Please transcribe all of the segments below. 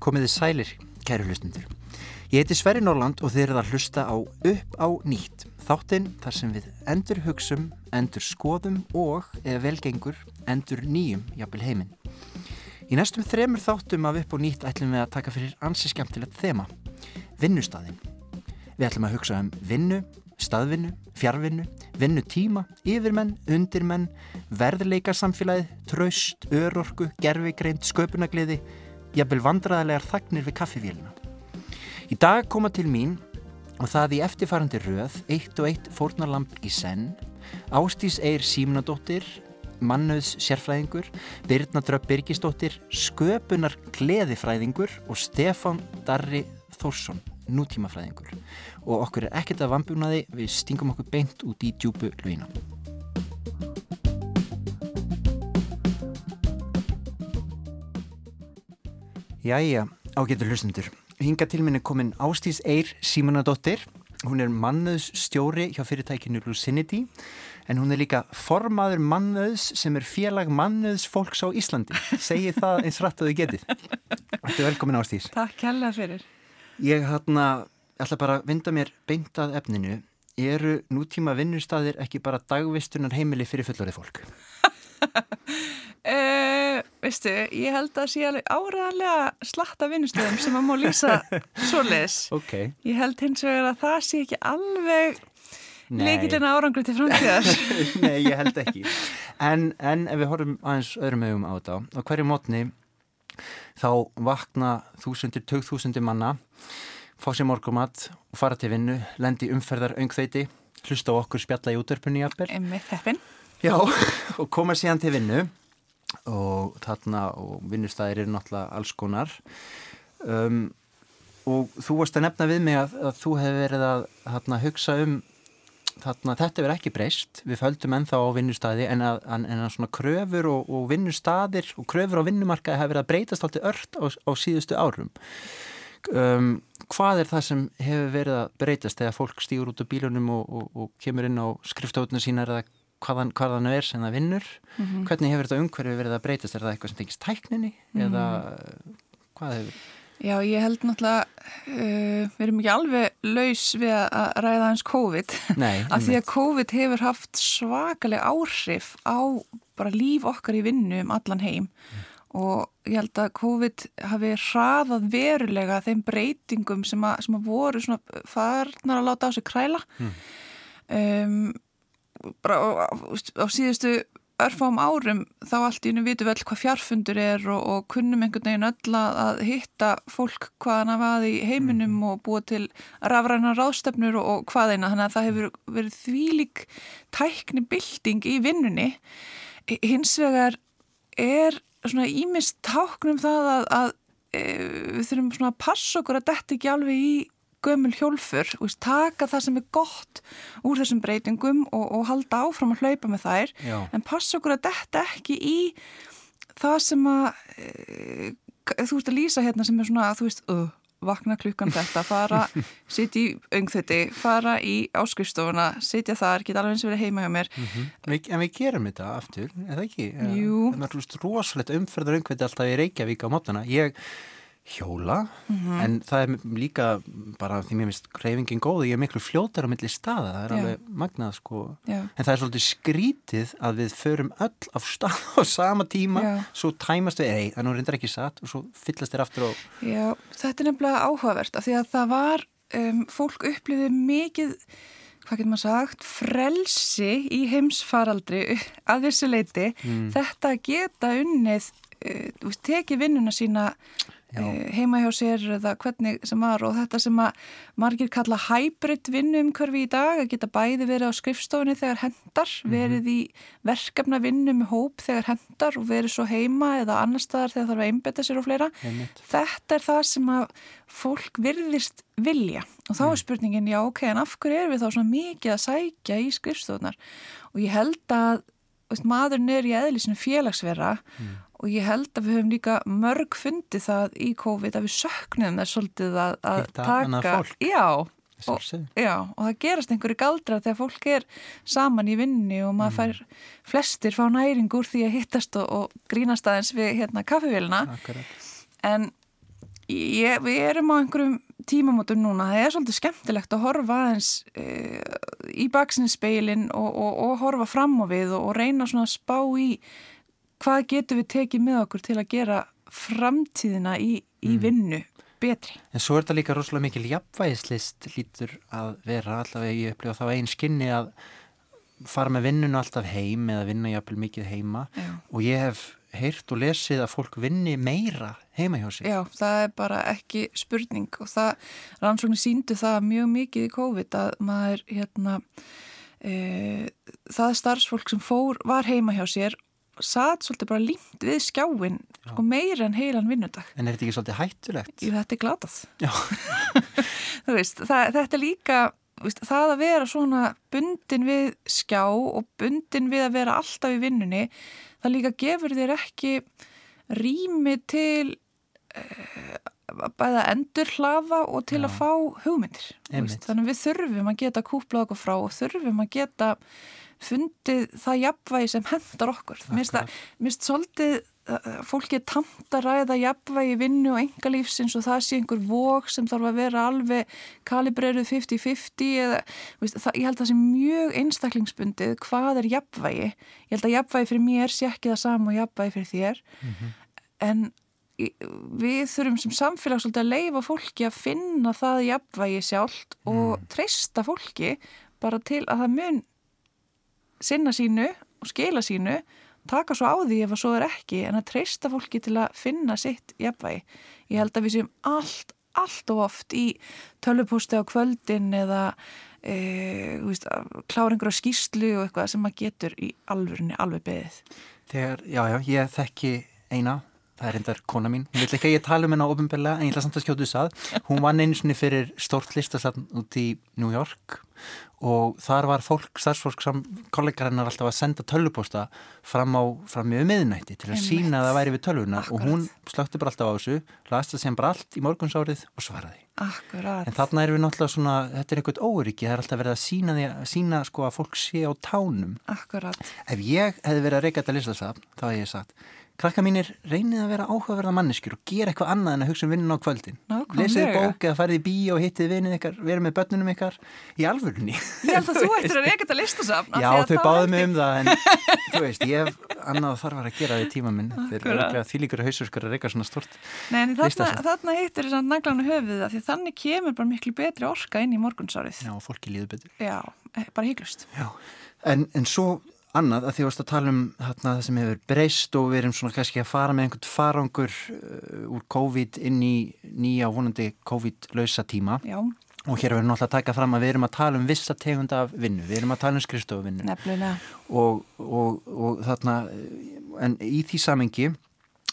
Komiði sælir, kæru hlustundur. Ég heiti Sverri Norland og þið eruð að hlusta á Upp á nýtt, þáttinn þar sem við endur hugsum, endur skoðum og, eða velgengur, endur nýjum jafnvel heiminn. Í næstum þremur þáttum af Upp á nýtt ætlum við að taka fyrir ansi skemmtilegt þema, vinnustadin. Við ætlum að hugsa um vinnu, staðvinnu, fjárvinnu, vinnutíma, yfirmenn, undirmenn, verðleikasamfélagið, traust, örorku, gerfigreind, sköpunagliði, jafnvel vandraðarlegar þagnir við kaffivélina. Í dag koma til mín og það í eftirfarandi röð, eitt og eitt fórnarlamp í senn, Ástís Eir Símunadóttir, mannauðs sérfræðingur, Birna Dröpp Birgisdóttir, sköpunar gleðifræðingur og Stefan Darri Þórsson, nútímafræðingur. Og okkur er ekkert að vambjúnaði, við stingum okkur beint út í djúbu lögina. Jæja, ágetur hlustundur. Hinga til minni komin Ástís Eir Símunadóttir. Hún er mannöðs stjóri hjá fyrirtækinu Lucinity en hún er líka formaður mannöðs sem er félag mannöðs fólks á Íslandi. Segji það eins rætt að þau getið. Þetta er velkomin Ástís. Takk hella fyrir. Ég hérna, ætla bara að vinda mér beintað efninu. Eru nútíma vinnustæðir ekki bara dagvistunar heimili fyrir fullorði fólk? Uh, veistu, ég held að sé alveg áræðanlega slatta vinnustöðum sem að má lýsa svoleiðis. Okay. Ég held hins vegar að það sé ekki alveg leikillina árangur til framtíðar. Nei, ég held ekki. En, en ef við horfum aðeins öðrum ögum á þetta, á hverju mótni þá vakna þúsundir, tögþúsundir manna, fá sér morgumat og fara til vinnu, lendi umferðar öngþeiti, hlusta á okkur spjalla í þeppin. Já, og koma síðan til vinnu. Og þarna og vinnustæðir eru náttúrulega alls konar. Um, og þú varst að nefna við mig að, að þú hefur verið að þarna, hugsa um þarna, þetta verið ekki breyst við földum ennþá á vinnustæði en að, en að svona kröfur og, og vinnustæðir og kröfur á vinnumarkaði hefur verið að breytast alltaf ört á, á síðustu árum um, hvað er það sem hefur verið að breytast þegar fólk stýur út á bílunum og, og, og kemur inn á skriftóðuna sínar eða hvaðan, hvaðan er sem það vinnur mm -hmm. hvernig hefur þetta umhverfi verið að breytast er það eitthvað sem tengist tækninni mm -hmm. eða hvað hefur Já, ég held náttúrulega uh, við erum ekki alveg laus við að ræða hans COVID. Nei, af því að COVID hefur haft svakalega áhrif á bara líf okkar í vinnu um allan heim. Mm. og ég held að COVID hafi hraðað verulega þeim breytingum sem að, sem að voru farnar að láta á sig kræla. Um bara á, á síðustu örfám árum þá allt í unum vitum við öll hvað fjarfundur er og, og kunnum einhvern veginn öll að hitta fólk hvaðan að vaði í heiminum mm. og búa til rafræna ráðstefnur og, og hvaðeina þannig að það hefur verið þvílik tækni bilding í vinnunni hins vegar er svona ímist táknum það að, að e, við þurfum svona að passa okkur að detta ekki alveg í gömul hjólfur, veist, taka það sem er gott úr þessum breytingum og, og halda áfram að hlaupa með þær Já. en passa okkur að detta ekki í það sem að e, þú veist að lýsa hérna sem er svona að þú veist, uh, vakna klukkan þetta fara, sitja í öngþötti fara í áskrifstofuna sitja þar, geta alveg eins og verið heima hjá mér mm -hmm. En við gerum þetta aftur, er það ekki? Jú Það er rosalegt umferðar öngþötti alltaf í Reykjavík á mótana, ég hjóla mm -hmm. en það er líka bara því mér finnst kreyfingin góð ég er miklu fljótar á milli staða það er Já. alveg magnað sko Já. en það er svolítið skrítið að við förum öll af stað á sama tíma Já. svo tæmast við, ei, það nú reyndar ekki satt og svo fyllast þér aftur og Já, þetta er nefnilega áhugavert af því að það var um, fólk upplýðið mikið hvað getur maður sagt, frelsi í heimsfaraldri að þessu leiti mm. þetta geta unnið uh, tekið vinnuna sína. Heima hjá sér eða hvernig sem var og þetta sem að margir kalla hybrid vinnumkörfi í dag að geta bæði verið á skrifstofunni þegar hendar, -hmm. verið í verkefna vinnu með hóp þegar hendar og verið svo heima eða annar staðar þegar þarf að einbeta sér og fleira. Einmitt. Þetta er það sem að fólk virðist vilja og þá er spurningin já ok, en af hverju er við þá svona mikið að sækja í skrifstofunar og ég held að veist, maðurinn er í eðlisinu félagsvera mm. Og ég held að við höfum líka mörg fundið það í COVID að við söknum það svolítið að, að taka já, og, já, og það gerast einhverju galdra þegar fólk er saman í vinni og maður fær flestir fá næring úr því að hittast og, og grínast aðeins við hérna kaffevélina en ég, við erum á einhverjum tímamótum núna, það er svolítið skemmtilegt að horfa aðeins e, í baksinspeilin og, og, og horfa fram á við og reyna svona að spá í hvað getur við tekið með okkur til að gera framtíðina í, í mm. vinnu betri. En svo er þetta líka rosalega mikil jafnvægislist lítur að vera allavega ég upplifa þá einn skinni að fara með vinnun alltaf heim eða vinna jafnvel mikið heima Já. og ég hef heyrt og lesið að fólk vinni meira heima hjá sig. Já, það er bara ekki spurning og það, rannsóknir síndu það mjög mikið í COVID að maður, hérna, e, það er starfsfólk sem fór, var heima hjá sér satt svolítið bara límt við skjáin sko meira en heilan vinnudag. En er þetta ekki svolítið hættulegt? Jú, þetta er glatað. Veist, það, Þetta er líka veist, það að vera svona bundin við skjá og bundin við að vera alltaf í vinnunni það líka gefur þér ekki rými til uh, bæða endur hlafa og til Já. að fá hugmyndir. Þannig við þurfum að geta kúplað okkur frá og þurfum að geta fundið það jafnvægi sem hendar okkur mér finnst svolítið fólki er tamt að ræða jafnvægi vinnu og engalífsins og það sé einhver vok sem þarf að vera alveg kalibreruð 50-50 eða veist, það, ég held að það sé mjög einstaklingsbundið hvað er jafnvægi ég held að jafnvægi fyrir mér sé ekki það sama og jafnvægi fyrir þér mm -hmm. en við þurfum sem samfélag svolítið að leifa fólki að finna það jafnvægi sjálft og mm. treysta fólki bara til að það mun sinna sínu og skila sínu taka svo á því ef að svo er ekki en að treysta fólki til að finna sitt jafnvægi. Ég held að við séum allt, allt og oft í tölvupústi á kvöldin eða e, veist, kláringur á skýslu og eitthvað sem maður getur í alvörunni alveg beðið. Þegar, já, já, ég þekki eina það er hendar kona mín, hún vil ekki að ég tala um hennar ofinbeglega en ég ætla samt að skjótu þess að hún vann einu svonni fyrir stort listasatn út í New York og þar var fólk, starfsfólk kollegar hennar alltaf að senda tölvuposta fram á, fram í miðnætti til að sína að það væri við tölvuna Akkurat. og hún slökti bara alltaf á þessu, lasta sem bara allt í morgunsárið og svaraði. Akkurat. En þarna erum við náttúrulega svona, þetta er einhvern óryggi, það er alltaf verið að sína, því, að sína sko að fólk sé á tánum. Akkurat. Ef ég hefði verið að reyka þetta listasafn, þá hef ég sagt krakka mínir reynið að vera áhugaverða manneskjur og gera eitthvað annað en að hugsa um vinnun á kvöldin. Lesið bók eða farið í bí og hittið vinnið ykkar, verið með börnunum ykkar. Í alvörunni. Ég held að þú ættir að reyka þetta listasafn Já, þau báðu mig um það en þú veist, ég hef annað þarf að gera það í tíma minn. Þegar því líkur að hausur skar að reyka svona stort Nei, en þarna, þarna hittir þess að naglánu höfuð það því þannig kemur bara miklu betri orka inn í morgunsárið. Já, En, en svo annað að því að tala um þarna, það sem hefur breyst og við erum svona kannski að fara með einhvern farangur uh, úr COVID inn í nýja vonandi COVID-lausa tíma. Já. og hér verðum við náttúrulega að taka fram að við erum að tala um vissa tegund af vinnu, við erum að tala um skrifstofuvinnu. Og, og, og þarna en í því samengi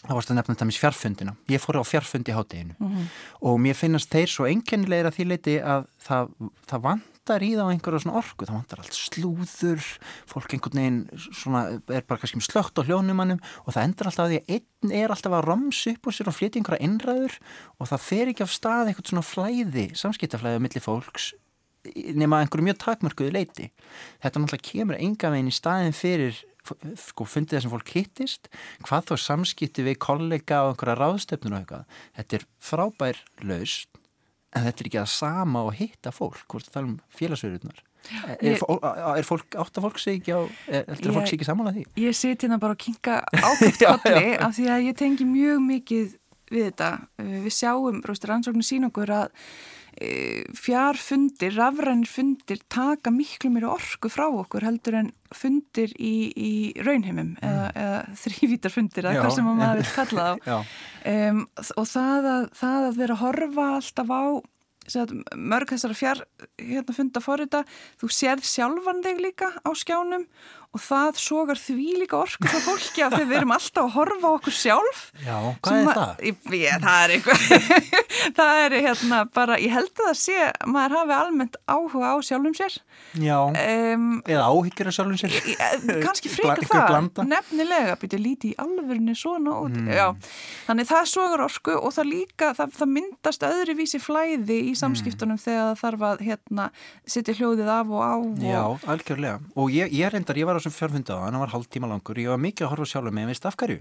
þá varst að nefna þetta með fjárfundina ég fór á fjárfundi háteginu mm -hmm. og mér finnast þeir svo enkennilegir að því leiti að það, það vant vantar í það á einhverja svona orku, það vantar allt slúður, fólk einhvern veginn svona, er bara kannski slögt á hljónumannum og það endur alltaf að því að einn er alltaf að ramsa upp úr sér og flytja einhverja innræður og það fer ekki af stað einhvern svona flæði, samskiptaflæði á milli fólks nema einhverju mjög takmörkuðu leiti. Þetta náttúrulega kemur enga veginn í staðin fyrir sko fundið þessum fólk hittist hvað þó samskipti við kollega og einhverja ráðstöfnun og eitthvað. Þetta er frábær laust en þetta er ekki að sama og hitta fólk hvort það er um félagsverðunar er, er, fólk, áttar fólk sig ekki á er, er fólk sig ekki saman að því? Ég seti hérna bara að kinga ákvæmt kolli af því að ég tengi mjög mikið við þetta, við sjáum rannsóknir sín okkur að E, fjárfundir, rafrænir fundir taka miklu mér orku frá okkur heldur en fundir í, í raunheimum mm. eða, eða þrývítarfundir eða hvað sem maður vil kalla þá. Um, og það að, það að vera að horfa alltaf á mörg þessara fjár hérna funda fór þetta, þú sérð sjálfan þig líka á skjánum og það sogar því líka orku frá fólki því við erum alltaf að horfa á okkur sjálf Já, hvað er það? Ég, það er eitthvað það er hérna bara, ég held að það sé maður hafi almennt áhuga á sjálfum sér Já, um, eða áhyggjur af sjálfum sér kannski frekar Einhver það blanda. nefnilega, byrja líti í alvörinu svona út, Mm. já, þannig það sogar orku og það líka, það, það myndast öðruvísi flæði í samskiptunum þegar það þarf að hérna setja hljóðið af og á og, Já, algjörlega. Og ég, ég reyndar, ég var á þessum fjárfunda á, hann var hálf tíma langur, ég var mikið að horfa á sjálfum mig, en veist af hverju?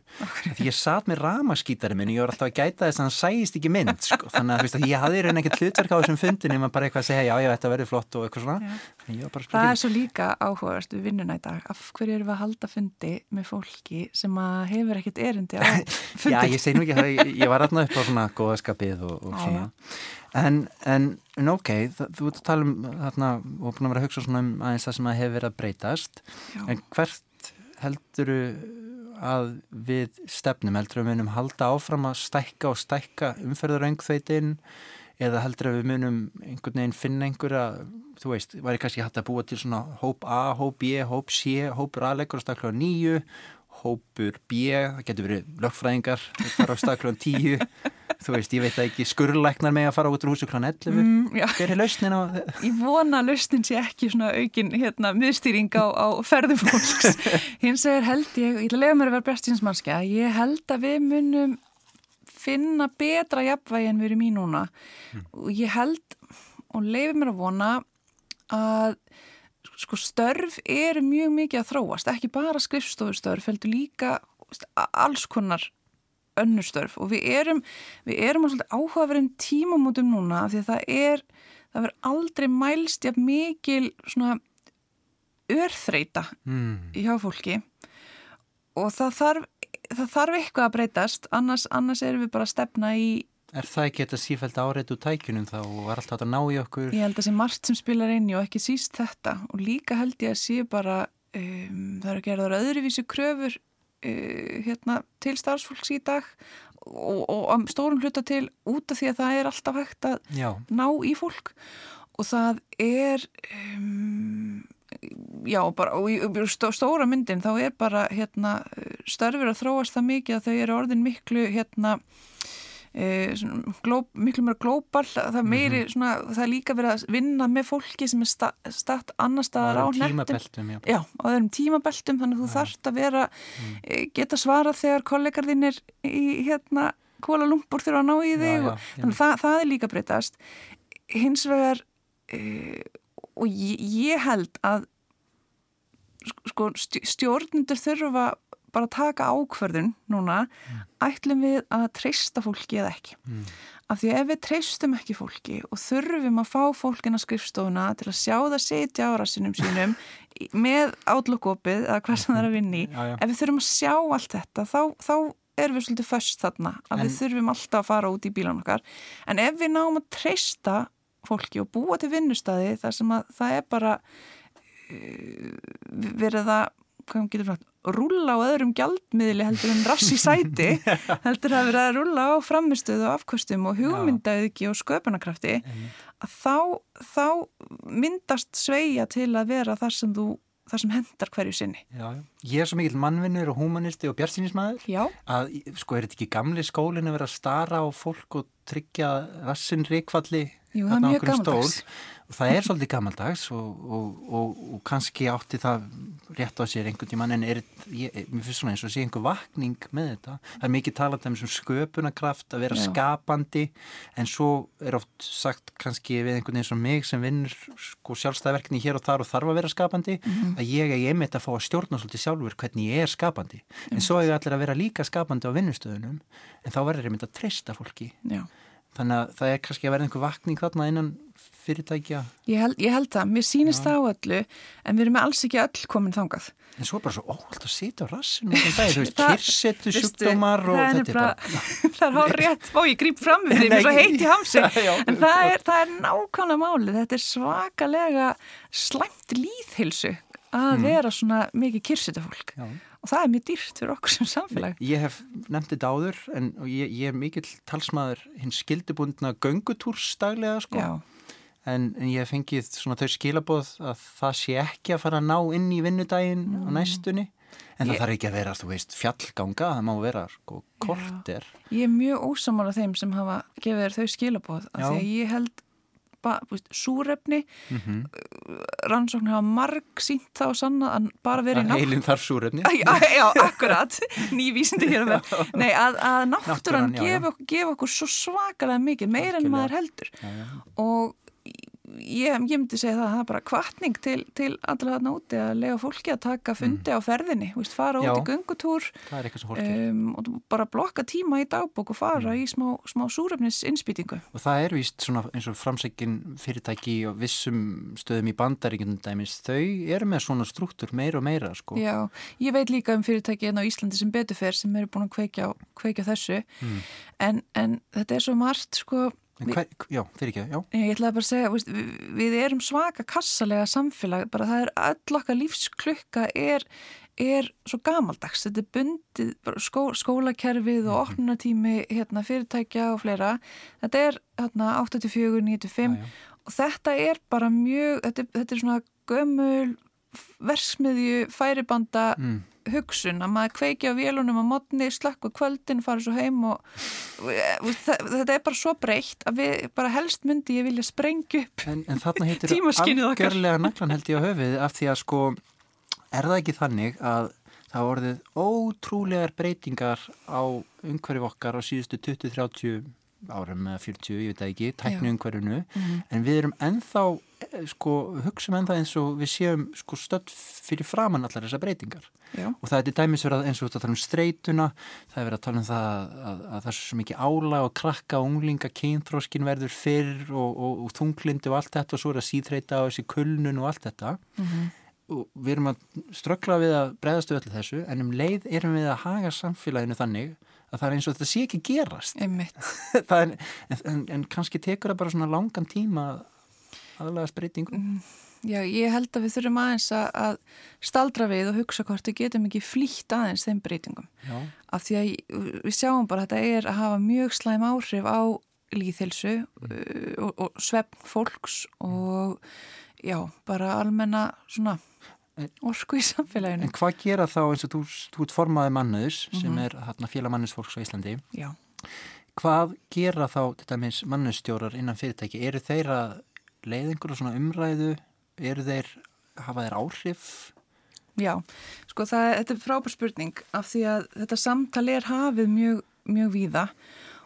Því ég satt með ramaskítari minn og ég var alltaf að gæta þess að hann sæist ekki mynd, sko. Þannig að, að ég hafði reynd ekkert hlutverk á þessum fundin, maður bara eitthvað að segja, já, já, þetta verður flott og eitthvað svona. En var að Það er svo líka áhugavert við vinnuna í dag. Af hverju erum við að halda fundi með fólki sem að hefur ekkert erindi á fundi? Já, ég segi nú ekki, ég, ég var alltaf upp á svona góðaskapið og, og svona. En, en, en ok, þú ert að tala um þarna og búin að vera að hugsa svona um aðeins það sem að hefur verið að breytast. Já. En hvert heldur að við stefnum, heldur við munum halda áfram að stækka og stækka umferðaröngþveitin eða heldur við munum einhvern veginn finna einhverja, þú veist, væri kannski hægt að búa til svona hóp A, hóp B, hóp C, hópur A leggur á stakla nýju, hópur B, það getur verið lögfræðingar, það fara á stakla tíu, þú veist, ég veit ekki skurrlæknar með að fara út úr húsu klána 11, Mm, hver er lausnin á Ég vona að lausnin sé ekki svona aukin hérna, miðstýring á, á ferðu fólks. Hins vegar held ég, ég lega mér að vera bestinsmannskja, ég held að við munum finna betra jafnvægi en við erum í núna. Og ég held og leiði mér að vona að sko störf eru mjög mikið að þróast, ekki bara skrifstofustörf, heldur líka alls konar önnur störf. Og við erum, við erum á svolítið áhugaverðin tímamótum núna af því að það er, það verður aldrei mælst jafn mikil svona örþreita mm, hjá fólki. Og það þarf, það þarf eitthvað að breytast. Annars, annars erum við bara að stefna í Er það ekki þetta sífælt áreitt úr tækjunum þá? Og var alltaf að ná í okkur? Ég held að sé margt sem spilar inn í og ekki síst þetta. Og líka held ég að sé bara um, það eru það öðruvísi kröfur uh, hérna, til starfsfólks í dag og, og á stórum hluta til út af því að það er alltaf hægt að Já, ná í fólk. Og það er um, já bara og í í stó, stóra myndin þá er bara hérna störfur að þróast það mikið að þau eru orðin miklu hérna svona, glób, miklu mér glóbal það, er meiri, svona, það er líka verið að vinna með fólki sem er sta, statt annar staðar á er. Já, á þeirrum tímabeltum þannig að þú þarft að vera e, geta svarað þegar kollegar þínir í hérna Kuala Lumpur þurfa að ná í þig Já, já, já. þannig að það, það er líka breytast. Hins vegar e, og ég, ég held að sko stj- stjórnendur þurfa bara að taka ákverðun núna ætlum við að treysta fólki eða ekki Mm. af því að ef við treystum ekki fólki og þurfum að fá fólkin að skrifstofuna til að sjá það sitja á rassinum sínum með átlokopið eða hvað sem það er að vinni Já, já. ef við þurfum að sjá allt þetta þá, þá erum við svolítið föst þarna að En- við þurfum alltaf að fara út í bílan okkar en ef við náum að treysta fólki og búa til vinnustæði þar sem að það er bara uh, verið að hvað getur sagt, rúlla á öðrum gjaldmiðli heldur en rass í sæti heldur að vera að rúlla á framistöðu og afkostum og hugmyndaauðki og sköpunarkrafti að þá, þá myndast sveigja til að vera þar sem þú þar sem hendar hverju sinni. Já, já. Ég er svo mikill mannvinnur og humanisti og bjartsýnismæður Já. að, sko, er þetta ekki gamli skólinn að vera að stara á fólk og tryggja rassin ríkfalli Jú, það er mjög gamaldags. og það er svolítið gamaldags og, og, og, og kannski átti það rétt á sér einhvern tímann en er, ég, mér finnst svona eins og sé einhver vakning með þetta. Það er mikið talað um sköpunarkraft, að vera Já. skapandi en svo er oft sagt kannski við einhvern veginn sem mig sem vinnur sko sjálfstæðverkni hér og þar og þarf að vera skapandi Mhm. að ég er einmitt að fá að stjórna svolítið sjálfur hvernig ég er skapandi en svo er allir að vera líka skapandi á vinnustöðunum en þá verður einmitt að treysta fólki Já. þannig að það er kannski að vera einhver vakning þarna innan fyrirtækja? Ég held, ég held það, mér sýnist það á öllu en við erum alls ekki öll komin þangað. en svo er bara svo óhald að sitja á rassinu þú veist, Það- kyrsetu sjúkdómar og það þetta er bara það er hár rétt, ó ég gríp fram með því, mér svo í hamsi. En það er, það er nákvæmlega málið. Þetta er svakalega slæmt líðhilsu að vera svona mikið kyrsetu fólk. Já. og það er mjög dýrt fyrir okkur sem samfélag. Ég hef nefnt þetta áður en ég, ég er mikill talsmaður hins skildibundna göngutúrs daglega sko. Já, en, en ég hef fengið svona þau skilabóð að það sé ekki að fara að ná inn í vinnudaginn á næstunni. En Ég- það þarf ekki að vera, þú veist, fjallganga það má vera, sko, korter Ég er mjög ósamála þeim sem hafa gefið þér þau skilabóð af því að ég held súrefni mm rannsóknir hafa marg sínt þá sanna að bara vera í nátt heilin þarf súrefni. Já, já, akkurat, nývísindi hér að vera. Nei, að, að náttúran Náttúran, já. gefa okkur, svo svakalega mikið, meira en maður heldur. já, já. Og ég, ég myndi segja það, það er bara kvartning til, til allra þarna úti að lega fólki að taka fundi á ferðinni, veist, fara Mm. Já. út í er um, og bara blokka tíma í dagbók og fara Mm. í smá, smá súrefnis innspýtingu. og það er svona eins og framsækin fyrirtæki og vissum stöðum í bandaríkjum dæmis, þau eru með svona struktúr meira og meira, sko Já, ég veit líka um fyrirtæki en á Íslandi sem beturfer sem eru búin að kveikja, kveikja þessu Mm. en, en þetta er svo margt sko hver, já, fyrir ekki, já Ég ætlaði bara að segja, veist, við, við erum svaka kassalega samfélag, bara það er öll okkar lífsklukka er, er svo gamaldags, þetta er bundið skó, skólakerfið og opnunatími hérna, fyrirtækja og fleira þetta er hérna, 84, 95 Já, já. og þetta er bara mjög, þetta, þetta er svona gömul versmiðju færibanda Mm. Hugsun að maður kveiki á vélunum á modni, slökku kvöldin, fara svo heim og og það, þetta er bara svo breytt að við bara helst myndi ég vilja sprengja upp En, en þarna heitir okkar. algjörlega naklan held ég á höfuð af því að sko, er það ekki þannig að það hafa orðið ótrúlegar breytingar á umhverfi okkar á síðustu 20-30 árum eða 40, ég veit það ekki, tækni umhverfinu Mhm. en við erum ennþá eh, sko, hugsum ennþá eins og við séum sko stödd fyrir framann allar þessar breytingar. Já, og það er til dæmis verið að eins og þetta tala um streytuna það er verið að tala um það að, að það er svo mikið ála og krakka og unglinga kynþróskin verður fyrr og, og, og þunglindi og allt þetta og svo er að síþreita og þessi kulnun og allt þetta. Mhm. og við erum að ströggla við að breyðast við öllu þessu en um leið erum við að haga samfélaginu þannig að það er eins og þetta sé ekki gerast. Er, en, en, en kannski tekur það bara svona langan tíma aðlega spreytingum Já, ég held að við þurfum aðeins að, að staldra við og hugsa hvort við getum ekki flýtt aðeins þeim breytingum. Já, af því að við sjáum bara að þetta er að hafa mjög slæm áhrif á líðhilsu uh, og, og svefn fólks og já, bara almenna svona Orku í samfélaginu. en hvað gera þá eins og þú, þú ert formaði mannuðs sem Mhm. er hérna, félag mannusfólks á Íslandi Já, Hvað gera þá til dæmis mannustjórar innan fyrirtæki? Eru þeir að leið einhverju svona umræðu? Eru þeir, hafa þeir áhrif? já, sko það, þetta er frábær spurning af því að þetta samtal er hafið mjög, mjög víða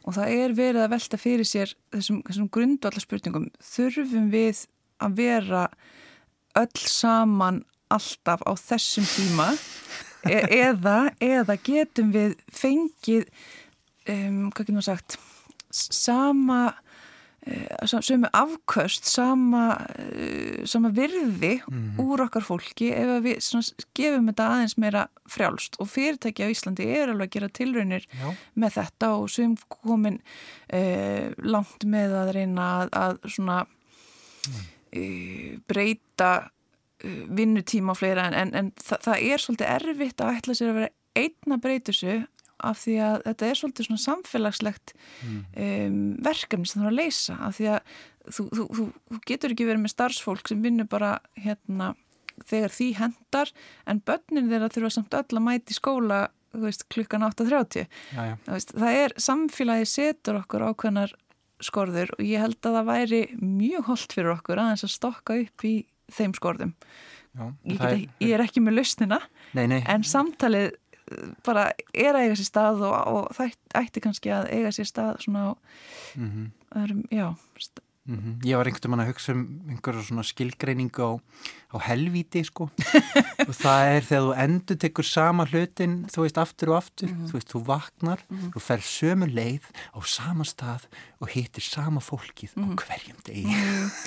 og það er verið að velta fyrir sér þessum, þessum grundu allar spurningum. Þurfum við að vera öll saman alltaf á þessum tíma. E eða, eða getum við fengið, um, hvað getum við sagt, sama, uh, sömu afköst, sama, uh, sama virði úr okkar fólki ef við svona, gefum þetta aðeins meira frjálst. Og fyrirtæki á Íslandi er alveg að gera tilraunir Já. með þetta og sem komin uh, langt með að reyna að, að svona uh, breyta uh, vinnutíma og fleira en, en, en það, það er svolítið erfitt að ætla sér að vera einn að breyta þessu af því að þetta er svolítið svona samfélagslegt um, verkefni sem það er að leysa af því að þú, þú, þú, þú getur ekki verið með starfsfólk sem vinnur bara hérna þegar því hendar en börnin þeirra þurfa samt öll að mæti skóla þú veist, klukkan 8.30 Já, já. Það veist, það er samfélagi setur okkur ákveðnar skorður og ég held að það væri mjög holdt fyrir okkur aðeins að stokka upp í þeim skorðum. já. Ég, Það get, ég er ekki með lausnina Nei, nei. en samtalið eh, bara er að eiga sér stað og, og það ætti kannski að eiga sér stað svona á Mm öðrum, já, st- -hmm. Ég var einhvern veginn að hugsa um einhverju svona skilgreiningu á, á helvíti, sko. og það er þegar þú endur tekur sama hlutin, þú veist, aftur og aftur. Þú veist, þú vaknar, þú fer sömu leið á sama stað og hittir sama fólkið á hverjum degi.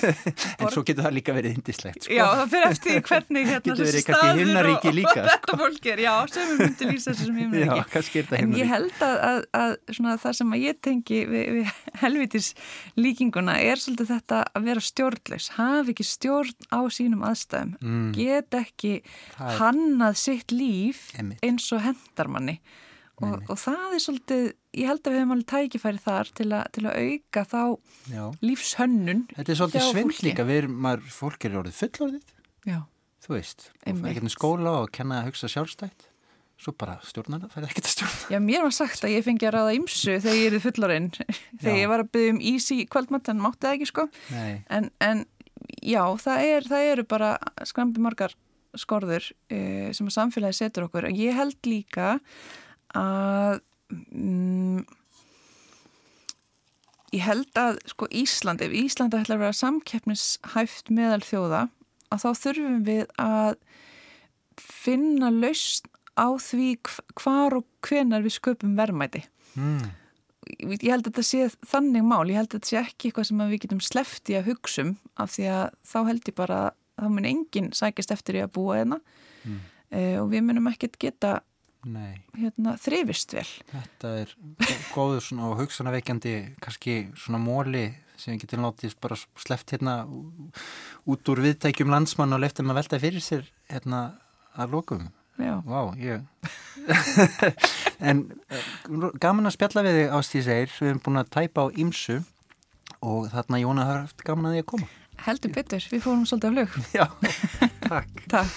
en svo getur það líka verið indislegt, sko. Já, það fyrir eftir hvernig hérna þessi staður og, líka, og þetta fólk er, já, sem við myndum lýsa þessu sem himnaríki. kannski er þetta En ég held að, að, að svona, það sem að ég tengi við, við helvitis líkinguna er svolítið þetta að vera stjórnleis, hafa ekki stjórn á sínum aðstæðum, Mm. get ekki Það er- hannað sitt líf Einmitt. eins og hendarmanni og, og það er svolítið, ég held að við hefum alveg tækifæri þar til, a, til að auka þá Já. lífshönnun Þetta er svolítið hjá svindl fólki. líka, við erum, maður, fólk er orðið fullorðið, Já, þú veist, og fær ekkert í skóla og kenna að hugsa sjálfstætt, svo bara stjórnar það, fær ekkert að stjórna. Já, mér var sagt að ég fengi að ráða ymsu þegar ég er fullorinn, þegar ég var að byggja um easy kvöldmatt en mátti það ekki sko. En, en já, það, er, það eru bara skrambi margar skorður uh, sem að samfélagi setur okkur. Og ég held líka að mm, ég held að sko Ísland, ef Ísland ætlar að vera samkeppnishæft meðal þjóða að þá þurfum við að finna lausn á því hv- hvar og hvenar við sköpum verðmæti mm. ég ég held að þetta sé þannig mál, ég held að þetta sé ekki eitthvað sem við getum sleppt í að hugsa um af því að þá held ég bara að þá mun enginn sækist eftir í að búa hérna Mm. uh, og við munum ekkert geta hérna, þrifist vel. þetta er gó- góður og hugsanarveikjandi, kannski svona móli sem við getum látið bara sleppt hérna út úr viðtækjum landsmann og leftum að velta fyrir sér hérna að lokum. Já, Vá, ég... en eh, gaman að spjalla við þig Ástíð segir, við erum búin að tæpa á ímsu og þarna Jóna har haft gaman að því að koma. heldur betur, við fórum svolítið á flug. Já, takk. Takk.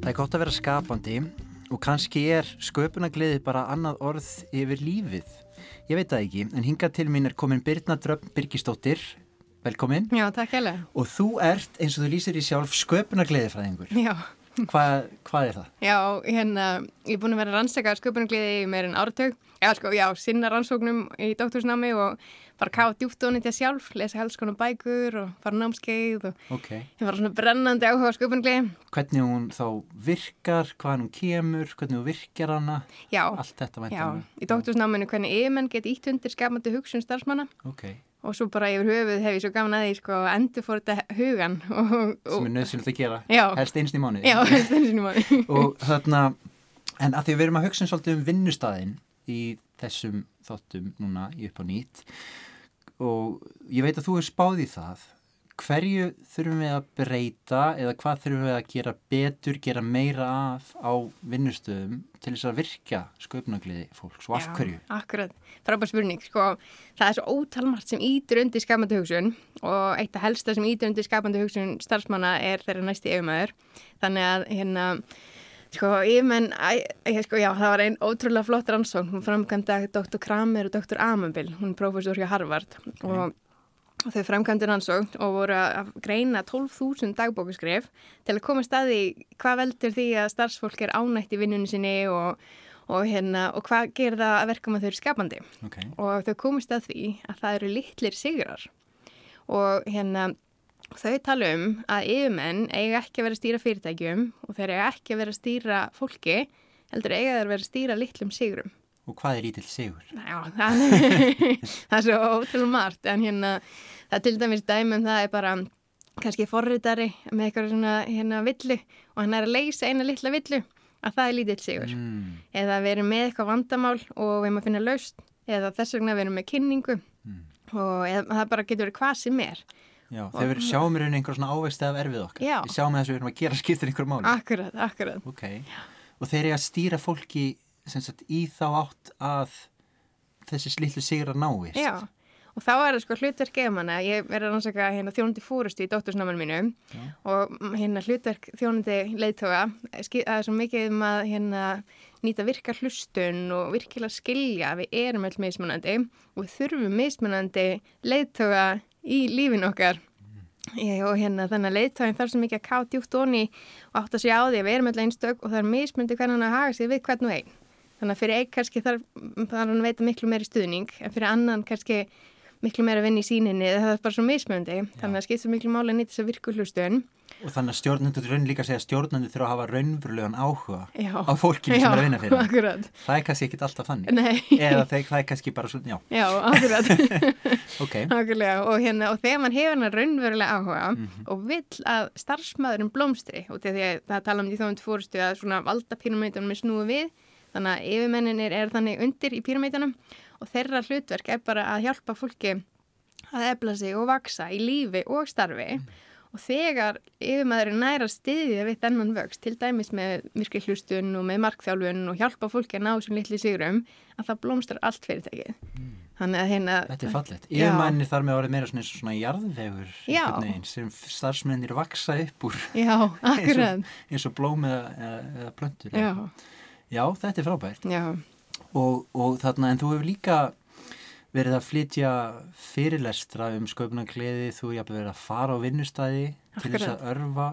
Það er gott að vera skapandi og kannski er sköpunagliði bara annað orð yfir lífið. Ég veit það ekki, en hingað til mín er komin Birna Dröfn Birgisdóttir, velkomin. Já, takk hérlega. Og þú ert, eins og þú lýsir í sjálf, sköpunagliðifræðingur. Já, Hvað, hvað er það? já, hérna, ég er búin að vera rannsaka sköpunargliði í meirinn áratug. Já, sko, já, sinna rannsóknum í doktorsnámi og bara kafa djúpt og nýttja sjálf, lesa helst konar bækur og fara námskeið og Ok. ég var svona brennandi áhuga á sköpunargliði. Hvernig hún þá virkar, hvaðan hún kemur, hvernig hún virkar hana, Já, allt þetta já, í doktorsnáminu hvernig yfirmenn get ítt undir skapandi hugsun starfsmanna Ok, og svo bara yfir höfuð hef ég svo gaman að því, sko, að endur fór þetta hugan og, sem og er nöðsynlegt að gera, Já. helst einst í mánuði. já, stensinu maður. og þarna en að því við erum að hugsa svolítið um vinnustæðin í þessum þáttum núna í upp á nýtt og ég veit að þú er spáð í það hverju þurfum við að breyta eða hvað þurfum við að gera betur, gera meira af á vinnustöðum til þess að virka sköpnagliði fólks og af Já, hverju? Akkurat, frábær spurning, sko, það er svo ótalmart sem ítur undir skapandi hugsun og eitt af helsta sem ítur undir skapandi hugsun starfsmanna er þeirra næsti yfirmaður. Þannig að, hérna, sko, ég, sko, já, það var einn ótrúlega flott rannsókn, hún framkvæmda Dr. Kramer og Dr. Amabil, hún er prófessor hjá Harvard og og þau framkvæmdi rannsókn og voru að greina 12.000 dagbókuskrif til að koma staði hvað veldur því að starfsfólk er ánægt í vinnunni sinni og, og, hérna, og hvað gerir það að verka með þau eru skapandi. Ok, og þau komist að því að það eru litlir sigrar. Og hérna þau tala um að yfirmenn eiga ekki að vera að stýra fyrirtækjum og þeir eiga ekki að vera að stýra fólki heldur eiga þeir að vera að stýra litlum sigrum og hvað er lítill sigur? Já, það, það er svo ótrúlega margt en hérna, það er til dæmis dæmum það er bara kannski forritari með eitthvað svona hérna villu og hann er að leysa eina litla villu að það er lítill sigur Mm, eða við erum með eitthvað vandamál og við erum að finna laust eða þess vegna við erum með kynningu Mm. og eða, það bara getur verið hvað sem er já, þegar við sjáum í rauninni einhver svona ávegsti af erfið okkar. Já. Við sjáum að þessu við erum að gera skiptir einhver máli. akkurat, akkurat Ok, og þeir eru að stýra fólki sagt, í þá átt að þessi slillu sigra náist. Já, og þá er það sko hlutverk efamanna, ég er að rannsaka hérna þjónundi fórustu í dóttursnámanu mínu Já. og mm, hérna hlutverk þjónundi leiðtoga, ski- það er svo mikið um að hérna nýta virka hlustun og virkilega skilja að við erum öll mismunandi og við þurfum mismunandi leiðtoga í lífin okkar Ég, og hérna þannig að leiðtógin þarf svo mikið að ká djúpt onni og átt að segja á því að við erum öll einstök og það er mismundi hvernig hann að haga sig við hvern og einn. Þannig að fyrir einn kannski þarf, þarf hann að veita miklu meiri stuðning en fyrir annan kannski miklu meira vinn í síninni það er bara svo mismundi. Þannig að skipt svo miklu máli að nýta þess að virku hlustun. Og þannig að stjórnendur raun líka segja að stjórnendur þurfa að hafa raunverulegan áhuga Já. á fólkinu sem Já, er að vinna fyrir. Akkurat. Það er kannski ekkit alltaf þannig. Nei. Eða þeir, það er kannski bara svona, já, Já, akkurat. ok. Nákvæmlega og, hérna, og þegar mann hefur hann raunverulega áhuga Mhm. og vill að starfsmæðurinn blómstri og að það tala um því þónd fórstu að svona valda píramítunum er snúið við þannig að yfirmenninir er þannig undir í píramítunum og þeirra hlutverk er bara að hjálpa fólki að efla sig og vaksa í lífi og starfi og þegar yfirmaðurinn næra stiðja við þennan vöxt, til dæmis með myrkri hlustun og með markþjálfun og hjálpa fólki að ná þessum litli sigurum, að það blómstar allt fyrirtækið. Þannig að hérna... Þetta er fallegt. Já. Yfirmænir þar með orðið meira svona, eins og svona jarðvegur veginn, sem starfsmennir vaksa upp úr Já, eins akkurat. og, eins og blóm eða, eða, eða plöntur. Já, Já, þetta er frábært. já, Og, og þarna, en þú hefur líka verið að flytja fyrirlestra um sköpunargleði, þú hefur verið að fara á vinnustæði til þess að örfa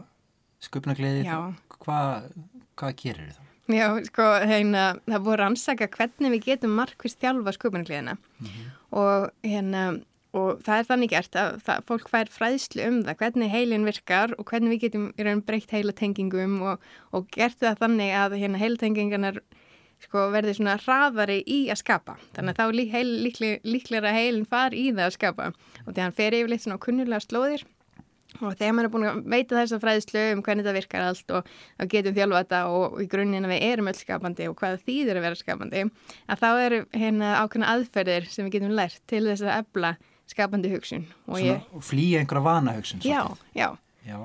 sköpunargleði. Já. Hvað, hvað gerir það? já, sko, hérna, það að rannsaka hvernig við getum markvist þjálfa sköpunarkliðina og hérna, og það er þannig gert að það, fólk fær fræðslu um það, hvernig heilin virkar og hvernig við getum í raun breytt heilatengingum og, og gert það þannig að hérna heilatengingarnar sko, verði svona hraðari í að skapa. Þannig að þá lík, heil, líkle, líklega að heilin far í það að skapa og þegar hann fer yfirleitt svona á kunnulega slóðir og þegar maður er búin að veita þessa fræðslu um hvernig þetta virkar allt og að getum þjálfa þetta og, í grunninn að við erum öll skapandi og hvað þýðir að vera skapandi að þá eru hérna ákveðna aðferðir sem við getum lært til þess að ebla skapandi hugsun og Svona, ég, flýja einhverja vanahugsun. já, svolítið. já Já,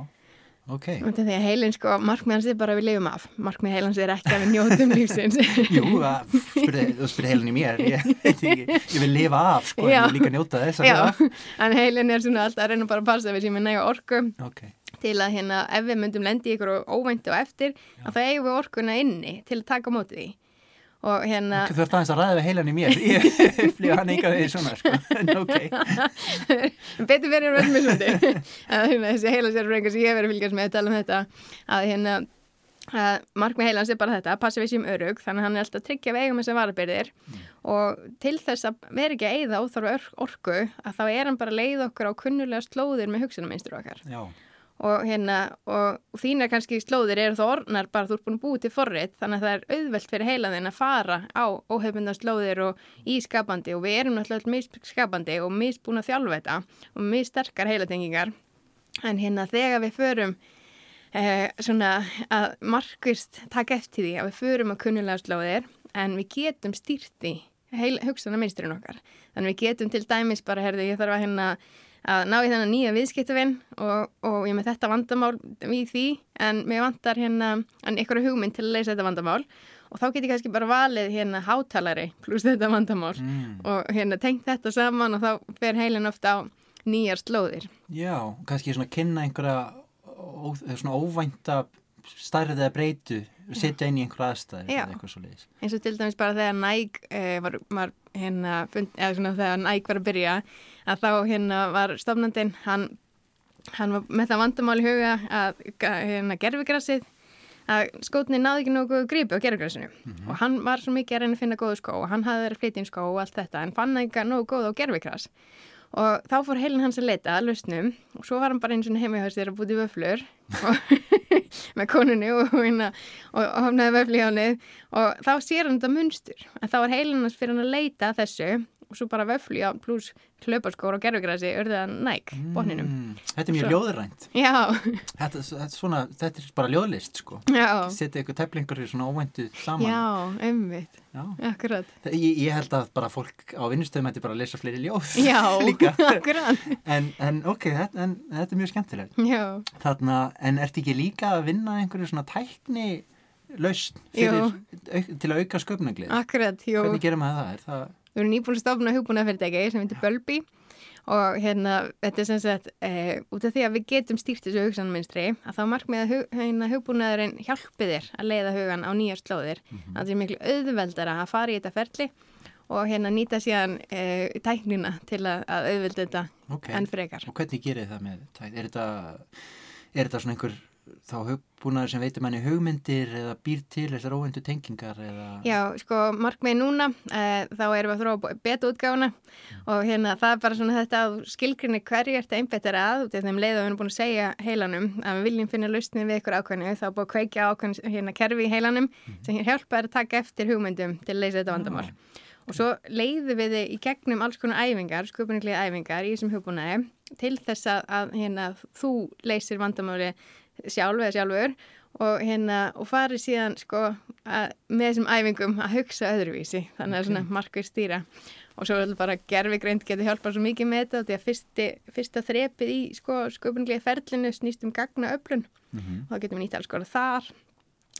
ok. og því að heilin sko, markmið hans er bara við lifum af markmið heilans er ekki að við njótum lífsins Jú, að- spurði, þú spurði heilin í mér, ég, ekki, ég vil lifa af, sko, Já. ég vil líka njóta þess já, en heilin er svona alltaf að reyna bara að passa við sem er næga orku Ok, til að hérna ef við myndum lendi í ykkur óvænti og eftir að það eigum við orkuna inni til að taka á móti því og hérna þú ert aðeins að ræða við heilan í mér, ég flýja hann eitthvað því svona, sko, en ok. betur verið verið mismundi að hérna, þessi heila sér sem ég hef verið að fylgjast með að tala um þetta að hérna að markmið heilans er bara þetta, að passa við séum örug þannig að hann er alltaf að tryggja við eigum þessar varabyrðir og til þess að vera ekki að eigða óþarfa orku að þá er hann bara að leiða okkur á kunnulega slóðir með hugsunarmynstur okkar. Já, og hérna og, þínar kannski slóðir eru þá orðnar bara þú ert búin að búið til forrið þannig að það er auðvelt fyrir heilaðin að fara á óhefbundar slóðir og í skapandi og við erum náttúrulega misskapandi og misbúin að þjálfa þetta og missterkar heilatengingar. En hérna þegar við förum eh, svona að markvist taka eftir því að við förum að kunnulega slóðir en við getum stýrt því hugsanar minnsturinn okkar. Þannig við getum til dæmis bara herði ég þarf að hérna að ná í þennan nýja viðskiptavinn og, og ég með þetta vandamál við því en mér vantar hérna einhverju hugmynd til að leysa þetta vandamál og þá get ég kannski bara valið hérna hátalari pluss þetta vandamál mm. og hérna tengt þetta saman og þá fer heilin ofta á nýjar slóðir. já, kannski svona kynna einhverja ó, svona óvænta stærrið eða breytu, setja inn í einhverja aðstæði eða eitthvað svo leiðis. eins og til dæmis bara þegar Nike eh, var, var hérna, fund, eða svona þegar Nike var að byrja að þá hérna var stofnandinn hann, hann var með það vandamál í huga að hérna gerfigrassið að skótni náði ekki nógu grípi á gerfigrassinu og hann var svo mikið að reyna að finna góðu skó og hann hafði verið að flytja inn skó og allt þetta en fann ekki nógu góð á gerfigrass og þá fór heilin hans að leita að lausnum og svo var hann bara eins og heima hjá sér að búti vöflur. Og, með konunni og, hérna, og, og hafnaði vöfli hjá nið og þá sér hann þetta munstur. En þá var heilin hans fyrir hann að leita þessu og svo bara vöfli á pluss hlauparskór og gerfugrassi örðaðan næk botninum. Mm, þetta er mjög Svo. ljóðrænt. Já, Þetta, þetta, svona, þetta er bara ljóðlist, sko. já, Setja eitthvað teflingur í svona óvæntu saman. já, einmitt, Já. akkurat. Ég, ég held að bara fólk á vinnustöðum ætti bara að lesa fleiri ljóð. Já, akkurat, En, en ok, þetta, en, þetta er mjög skemmtilegt. já, Þarna, en ertu ekki líka að vinna einhverju svona tækni lausn til að auka sköpnaglið? akkurat, jú. Hvernig gerum maður það? Er það? Við erum nýbúin stofna hugbúna fyrirtæki sem heitir Bölbi og hérna þetta er sem sagt e, út af því að við getum stýrt þessu hugsanminstri að þá markmið að hug, hérna, hugbúnaðurinn hjálpi þér að leiða hugan á nýjar slóðir mm -hmm. að það er miklu auðveldara að fara í þetta ferli og hérna nýta síðan e, tæknina til að, að auðvelda þetta Ok. enn frekar. Og hvernig gerir það með tækni? Er þetta, er þetta svona einhver þá hugbúnaður sem veitum henni hugmyndir eða býr til þessar óvendu tengingar eða... Já, sko, markmið núna, uh, þá erum við að þróa beta útgáfuna og hérna það er bara svona þetta að skilgrinni hverju ert að einbetta að, út af þeim leið að við erum búin að segja heilanum að við viljum finna lausnið við ykkur ákvæmni, þá búin að kveikja ákvæmni hérna kerfi í heilanum sem hjálpa þær að taka eftir hugmyndum til að leysa þetta vandamál. Og svo leiðum við þið í gegnum alls konar æfingar, sköpunarlega æfingar í þessum hugbúnaði til þess að, að hérna, þú leysir vandamáli sjálf eða sjálfur og hérna, og farið síðan sko að, með þessum æfingum að hugsa öðruvísi, þannig að Ok. svona markvið stýra og svo er bara gerfigreind getur hjálpað svo mikið með þetta því að fyrsti, fyrsta þrepið í sko sköpunglegi ferlinu snýst um gagna öflun Mhm. og þá getum við nýtt alls konar þar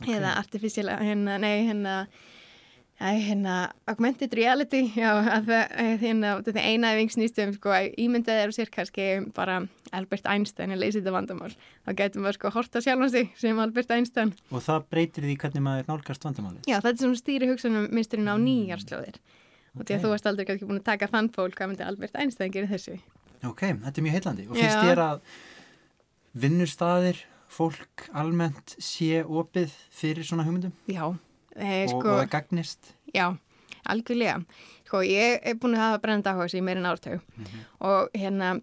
eða artificial, hérna, nei, hérna Æ, hérna, augmented reality, já, að það, hérna, þetta eina æfing snýst um, sko, að ímyndað eru sér kannski bara Albert Einstein er leysið þetta vandamál. Þá getum við, sko, horta sjálfan sig sem Albert Einstein. Og það breytir því hvernig maður nálgast vandamálið. Já, þetta er svona stýri hugsanum minnsturinn á nýjarslóðir. Og því að þú varst aldrei kannski búin að taka þann fól, hvað myndi Albert Einstein gera í þessu? Ok, þetta er mjög heillandi. Og finnst þér að vinnustæðir, fólk almennt sé opið fyrir svona hugmyndum Já, og, sko, og það gagnist? Já, algjörlega. Sko, ég er búin að hafa brennandi áhuga sem meirinn ártögu og hérna,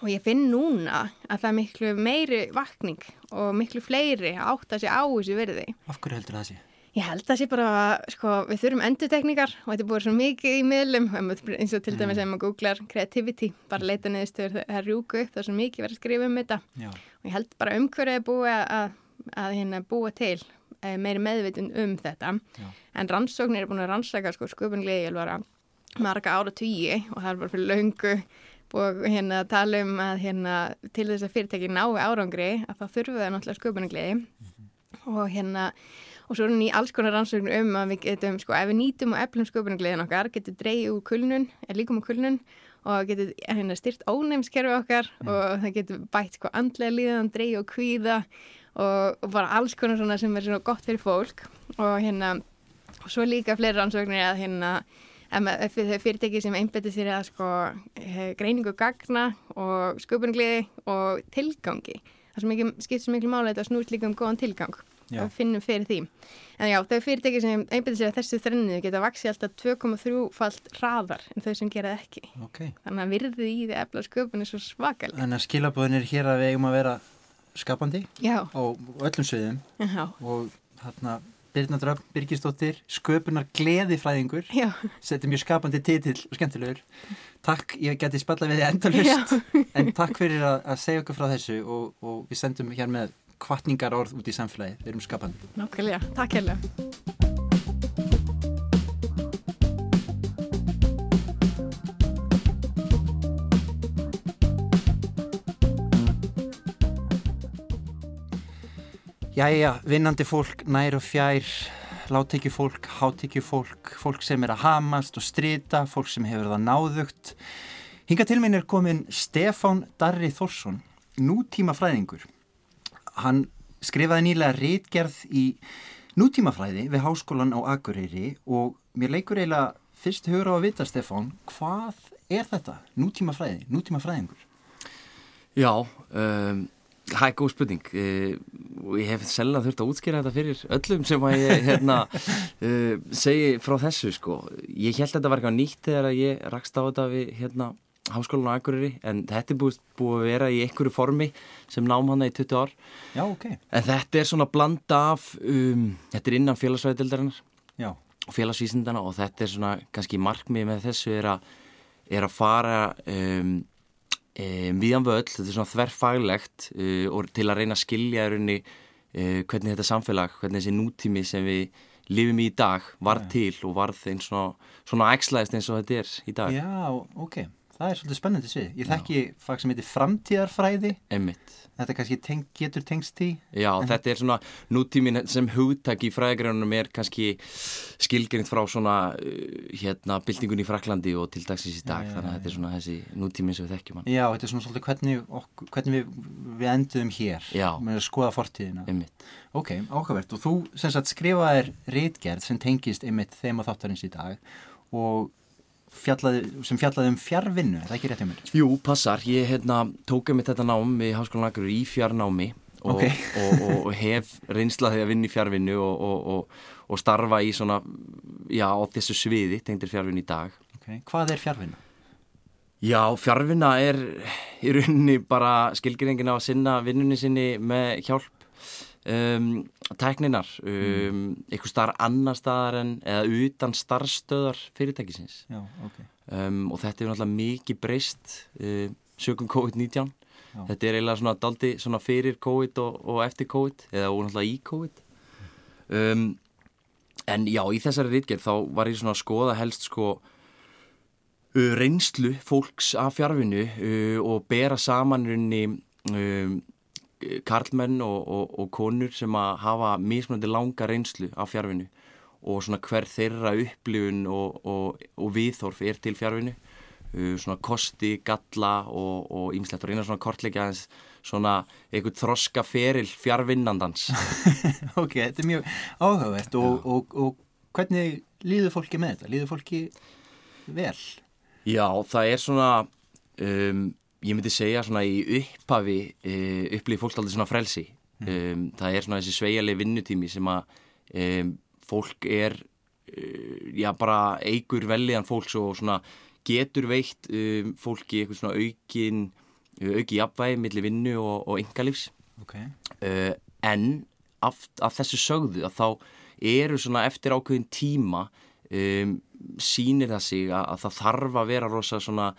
og ég finn núna að það er miklu meiri vakning og miklu fleiri að átta sig á þessu verði. Af hverju heldur það sé? Ég held að sé bara, sko, við þurfum endurtekningar og þetta er búin svo mikið í miðlum, eins og til dæmis ef maður googlar creativity, bara leita neðstöður, það rjúku upp, það er svo mikið verið að skrifa um þetta Já, og ég held bara umhverfið er búið að, að, að hérna, búa til meiri meðvitund um þetta. Já. en rannsóknir er búin að rannsaka sko, sköpunglegi alvara marga ára tugi og það er bara fyrir löngu og hérna tala um að hérna, til þess að fyrirtæki nái árangri að þá þurfum það náttúrulega sköpunglegi og hérna og svo er hann í alls konar rannsóknir um að við getum sko ef við nýtum og eflum sköpunargleðin okkar getum dreigið úr kulnun, er líkum úr kulnun og getur hérna, styrt ónæmskerfi okkar og það getur bætt sko andlega líðan, dreigið og kvíða og, og bara alls konar svona sem er svona gott fyrir fólk og hérna og svo líka fleiri rannsóknir að hérna þau fyrirtæki sem einbæti sér að sko eh, greiningu gagna og sköpunargleði og tilgangi það sem mikið, skipt svo miklu máli að þetta snúst líka um góðan tilgang Já. og finnum fyrir því. En já, þau fyrirtæki sem einbæti sér að þessu þrennu geta vaksið alltaf 2,3 falt hraðar en þau sem gera það ekki. ok. Þannig að virðið í því efla sköpun er svo svakalega. Þannig að skilabóðin er hér að við eigum að vera skapandi Já, á öllum já, og þarna Birna Dröfn, Birgisdóttir, sköpunar gleðifræðingur, þetta er mjög skapandi titill og skemmtilegur. Takk, ég geti spalla við þið endalust, en takk fyrir að, að segja okkur frá þessu og, og við sendum hér með kvartningar orð út í samfélagi, við erum skapandi. nákvæmlega. Takk hérlega. Jæja, vinnandi fólk, nær og fjær, láttekju fólk, hátekju fólk, sem er að hamast og strita, fólk sem hefur það náðugt. Hinga til minn er komin Stefán Darri Þórsson, nútímafræðingur. Hann skrifaði nýlega rítgerð í nútímafræði við háskólan á Akureyri og mér leikur eiginlega fyrst hugur á að vita, Stefán, hvað er þetta? Nútímafræði, nútímafræðingur. Já, um, það er góð spurning uh, og ég hef selga þurft að útskýra þetta fyrir öllum sem að ég hérna, uh, segi frá þessu sko. Ég held að þetta var eitthvað nýtt þegar að ég rakst á þetta við hérna, háskólan á Akureyri en þetta er búið, búið að vera í einhverju formi sem nám hana í 20 ár Já, ok. en þetta er svona blanda af um, þetta er innan félagsvæðildarinnar og félagsvísindana og þetta er svona kannski markmið með þessu er að, er að fara um, um, viðan völl, þetta er svona þverfaglegt uh, og til að reyna að skilja í rauninni uh, hvernig þetta samfélag, hvernig þessi nútími sem við lifum í dag var til og varð eins og svona ægslæðist eins og þetta er í dag. Já, ok. Það er svolítið spennandi svið. Ég þekki fag sem heitir framtíðarfræði. Einmitt. Þetta kannski teng, getur tengst því. Já, þetta er svona nútímin sem hugtak í fræðigrænunum er kannski skilgrind frá svona uh, hérna byltingun í Fraklandi og til dagsins í dag, Já, þannig að þetta er svona þessi nútímin sem við þekkjum hann. Já, þetta er svona svolítið hvernig, ok, hvernig við, við enduðum hér. Já. Með að skoða fortíðina. Einmitt. Ok, áhugavert. Og þú sem sagt skrifaðir rítgerð sem tengist einmitt þeim að þáttarins í dag og fjallaði, sem fjallaði um fjárvinnu, er það ekki rétt hjá mér? Jú, passar, ég hérna, tók einmitt þetta nám í Háskólan Akureyri í fjarnámi og, Ok. og, og, og hef reynslaði að vinna í fjárvinnu og, og, og starfa í svona, já, á þessu sviði, tengdir fjárvinnu í dag. Ok, hvað er fjárvinna? Já, fjárvinna er í rauninni bara skilgjöringin á að sinna vinnunni sinni með hjálp um, tækninar, um, eitthvað starf annar staðar en eða utan starfstöðar fyrirtækisins Já, ok. um, og þetta er náttúrulega mikið breyst uh, sögum COVID-19 Já. þetta er eiginlega svona daldi svona fyrir COVID og, og eftir COVID eða og náttúrulega í COVID um, en já, í þessari rítgerð þá var ég svona að skoða helst sko uh, reynslu fólks af fjárvinu uh, og bera saman runni um, karlmenn og, og, og konur sem að hafa mismunandi langa reynslu af fjárvinu og svona hver þeirra upplifun og, og, og viðþorf er til fjárvinu uh, svona kosti, galla og ímslegt og reyna svona kortleika aðeins svona einhvern þroska feril fjárvinnandans Ok, þetta er mjög áhugavert og, og, og hvernig líður fólki með þetta? Líður fólki vel? Já, það er svona um, ég myndi segja svona í upphafi uh, upplýði fólk aldrei svona frelsi. Um, það er svona þessi sveigali vinnutími sem að um, fólk er uh, já bara eigur velliðan fólks og svona getur veitt um, fólki eitthvað svona aukin auki jafnvægi millir vinnu og, og yngalífs Okay. uh, en af, af þessu sögðu að þá eru svona eftir ákveðin tíma sýnir það sig að, að það þarf að vera rosa svona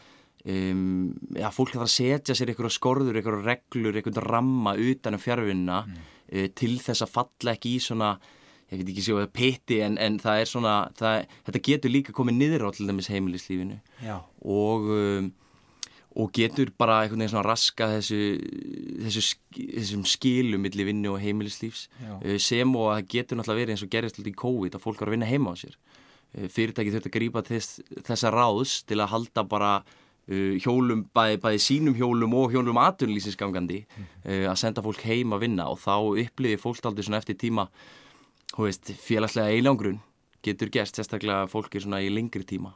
um, já, fólk þarf að setja sér einhverja skorður, einhverja reglur, einhverja ramma utan um fjárvinna uh, til þess að falla ekki í svona ég veit ekki sjóða piti en, en það er svona það, þetta getur líka komið niður á til dæmis heimilislífinu. Og um, og getur bara einhvern veginn svona raska þessu, þessu þessum skilum millir vinnu og heimilislífs uh, sem og að það getur náttúrulega verið eins og gerist alltaf í COVID að fólk var að vinna heima á sér. Uh, fyrirtæki þurft að grípa þess, þessa ráðs til að halda bara hjólum, bæði, bæði sínum hjólum og hjólum atunlýsins gangandi uh, að senda fólk heim að vinna og þá upplifir fólk aldrei svona eftir tíma veist, félagslega einlangrun getur gerst, sérstaklega að fólk er svona í lengri tíma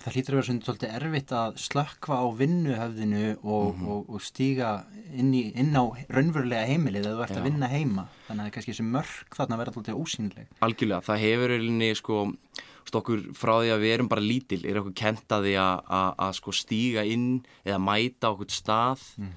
Það hlýtur að vera svona svolítið erfitt að slökkva á vinnuhöfðinu og, og, og stíga inn, í, inn á raunverulega heimilið eða þú ert Já. að vinna heima. Þannig að kannski þessi mörk þarna verða alltaf ósýnileg. Algjörlega, það hefur eiginlega sko, stokkur frá því að við erum bara lítil er okkur kent að sko stíga inn eða mæta okkur stað mm.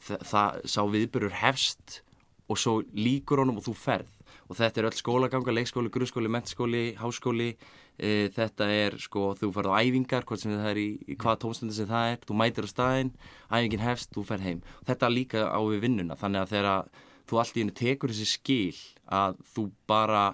það, það sá viðbörur hefst og svo líkur honum og þú ferð og þetta er öll skólaganga, leikskóli, grunnskóli, mentskóli, háskóli uh, þetta er sko, þú ferð á æfingar hvort sem það er í, í hvaða tómstundu sem það er þú mætir á staðinn, æfingin hefst, þú ferð heim þetta líka á við vinnuna þannig að þegar þú allt í hennu tekur þessi skil að þú bara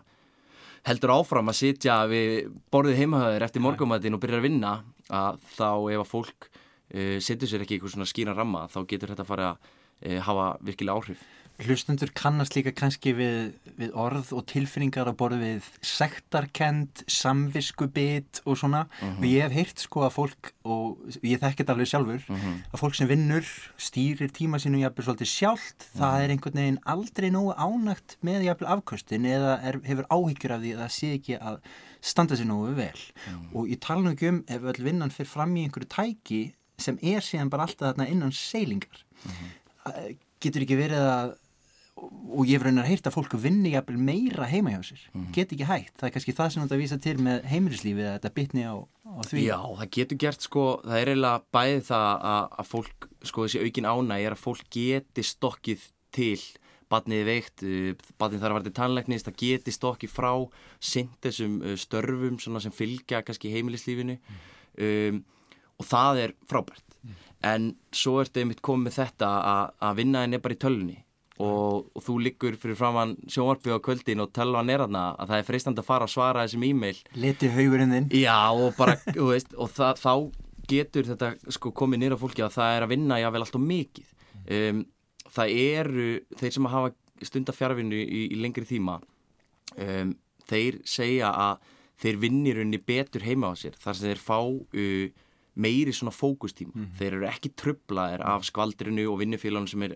heldur áfram að sitja við borðið heimahöður eftir morgumætin og byrjar að vinna að þá ef að fólk uh, setur sér ekki eitthvað svona skýran ramma þá getur þetta að fara að uh, hafa virkilega áhrif Hlustundur kannast líka kannski við, við orð og tilfinningar að borðu við sektarkend, samviskubit og svona. Og ég hef heyrt sko að fólk, og ég þekki þetta alveg sjálfur, að fólk sem vinnur stýrir tíma sínum jafnvel svolítið sjálft, það er einhvern veginn aldrei nógu ánægt með jafnvel afkvöstin eða er, hefur áhyggjur af því að það sé ekki að standa sér nógu vel. Og ég tala nú ekki um ef öll vinnan fyrir fram í einhverju tæki sem er síðan bara alltaf þarna innan seilingar. Getur ekki verið að og ég hef raunar heyrt að fólk vinni meira heima hjá sér, get ekki hægt. Það er kannski það sem þetta vísa til með heimilislífið að þetta bitni á, á því. Já, það getur gert sko, það er eiginlega bæði það að, að fólk, sko þessi aukin ána er að fólk geti stokkið til badnið veikt, badnið þarf að vera til tannleiknist, það geti stokkið frá sint þessum uh, störfum sem fylgja kannski heimilislífinu. Um, og það er frábært. En svo ertu einmitt komið þetta að, að vinnaðin er bara í tölunni og, og þú liggur fyrir framann sjónvarpið á kvöldin og tölvan er aðna að það er freistandi að fara að svara þessum e-mail leti haugurinn þinn Já og bara, þú veist, og það, þá getur þetta sko komið nýra fólki að það er að vinna jável alltaf mikið. Um, það eru, þeir sem hafa stunda fjárvinnu í, í lengri tíma, um, þeir segja að þeir vinnir unni betur heima á sér þar sem þeir fá uh, meiri svona fókustíma. Þeir eru ekki trublaðir af skvaldrinu og vinnufélagunum sem,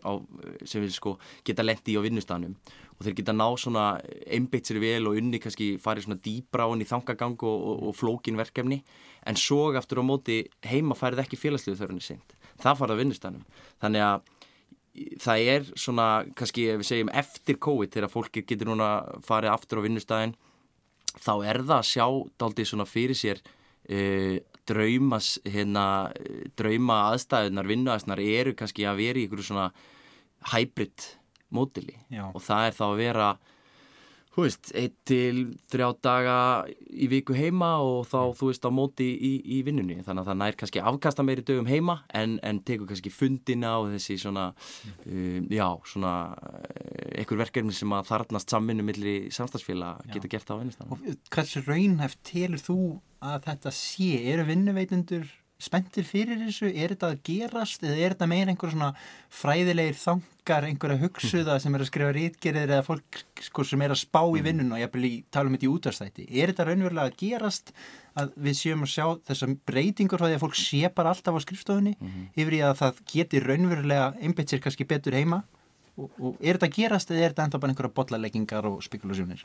sem við sko geta lendi í á vinnustanum og þeir geta ná svona einbeitt sér vel og unni kannski farið svona dýbra á henni þangagang og, og, og flókin verkefni en svo aftur á móti heima færið ekki félagslegu þörfunni sint. Það farið á vinnustanum. Þannig að það er svona kannski ef við segjum eftir COVID þegar fólki getur núna farið aftur á vinnustæðin þá er það að sjá daldið svona fyrir sér uh, draumas hérna, drauma aðstæðunar, vinnuaðstæðunar eru kannski að vera í einhverju svona hybrid mótili og það er þá að vera þú veist, eitt til þrjá daga í viku heima og þá, þú veist, á móti í, í vinnunni. Þannig að það nær kannski afkasta meiri dögum heima en, en tekur kannski fundina og þessi svona, um, já, svona uh, einhver verkefni sem að þarnast samvinnu millir samstagsfélag geta gert á vinnustan. Og hversu raunhæft telur þú að þetta sé? Eru vinnuveitendur spenntir fyrir þessu? Er þetta að gerast eða er þetta meira einhver svona fræðilegir þangar, einhverja hugsuða sem er að skrifa rítgerðir eða fólk sko, sem er að spá í vinnun og ég vil tala um þetta í útastætti. Er þetta raunverulega að gerast að við séum að sjá þessar breytingur frá því að fólk sé bara alltaf á skrifstofunni mm -hmm. yfir í að það geti raunverulega einbit sér kannski betur heima og, og er þetta að gerast eða er þetta enda bara einhverja botlaleggingar og spekulasjónir?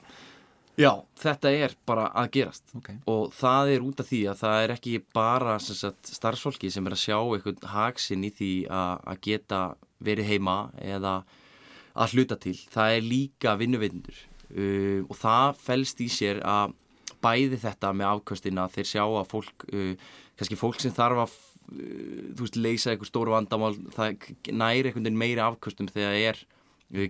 Já, þetta er bara að gerast Okay. og það er út af því að það er ekki bara sagt, starfsfólki sem er að sjá einhvern haksinn í því að, geta verið heima eða að hluta til. Það er líka vinnuvindur uh, og það fælst í sér að bæði þetta með afkvöstina þeir sjá að fólk, uh, kannski fólk sem þarf að uh, veist, leysa einhver stóru vandamál, það næri einhvern veginn meiri afkvöstum þegar það er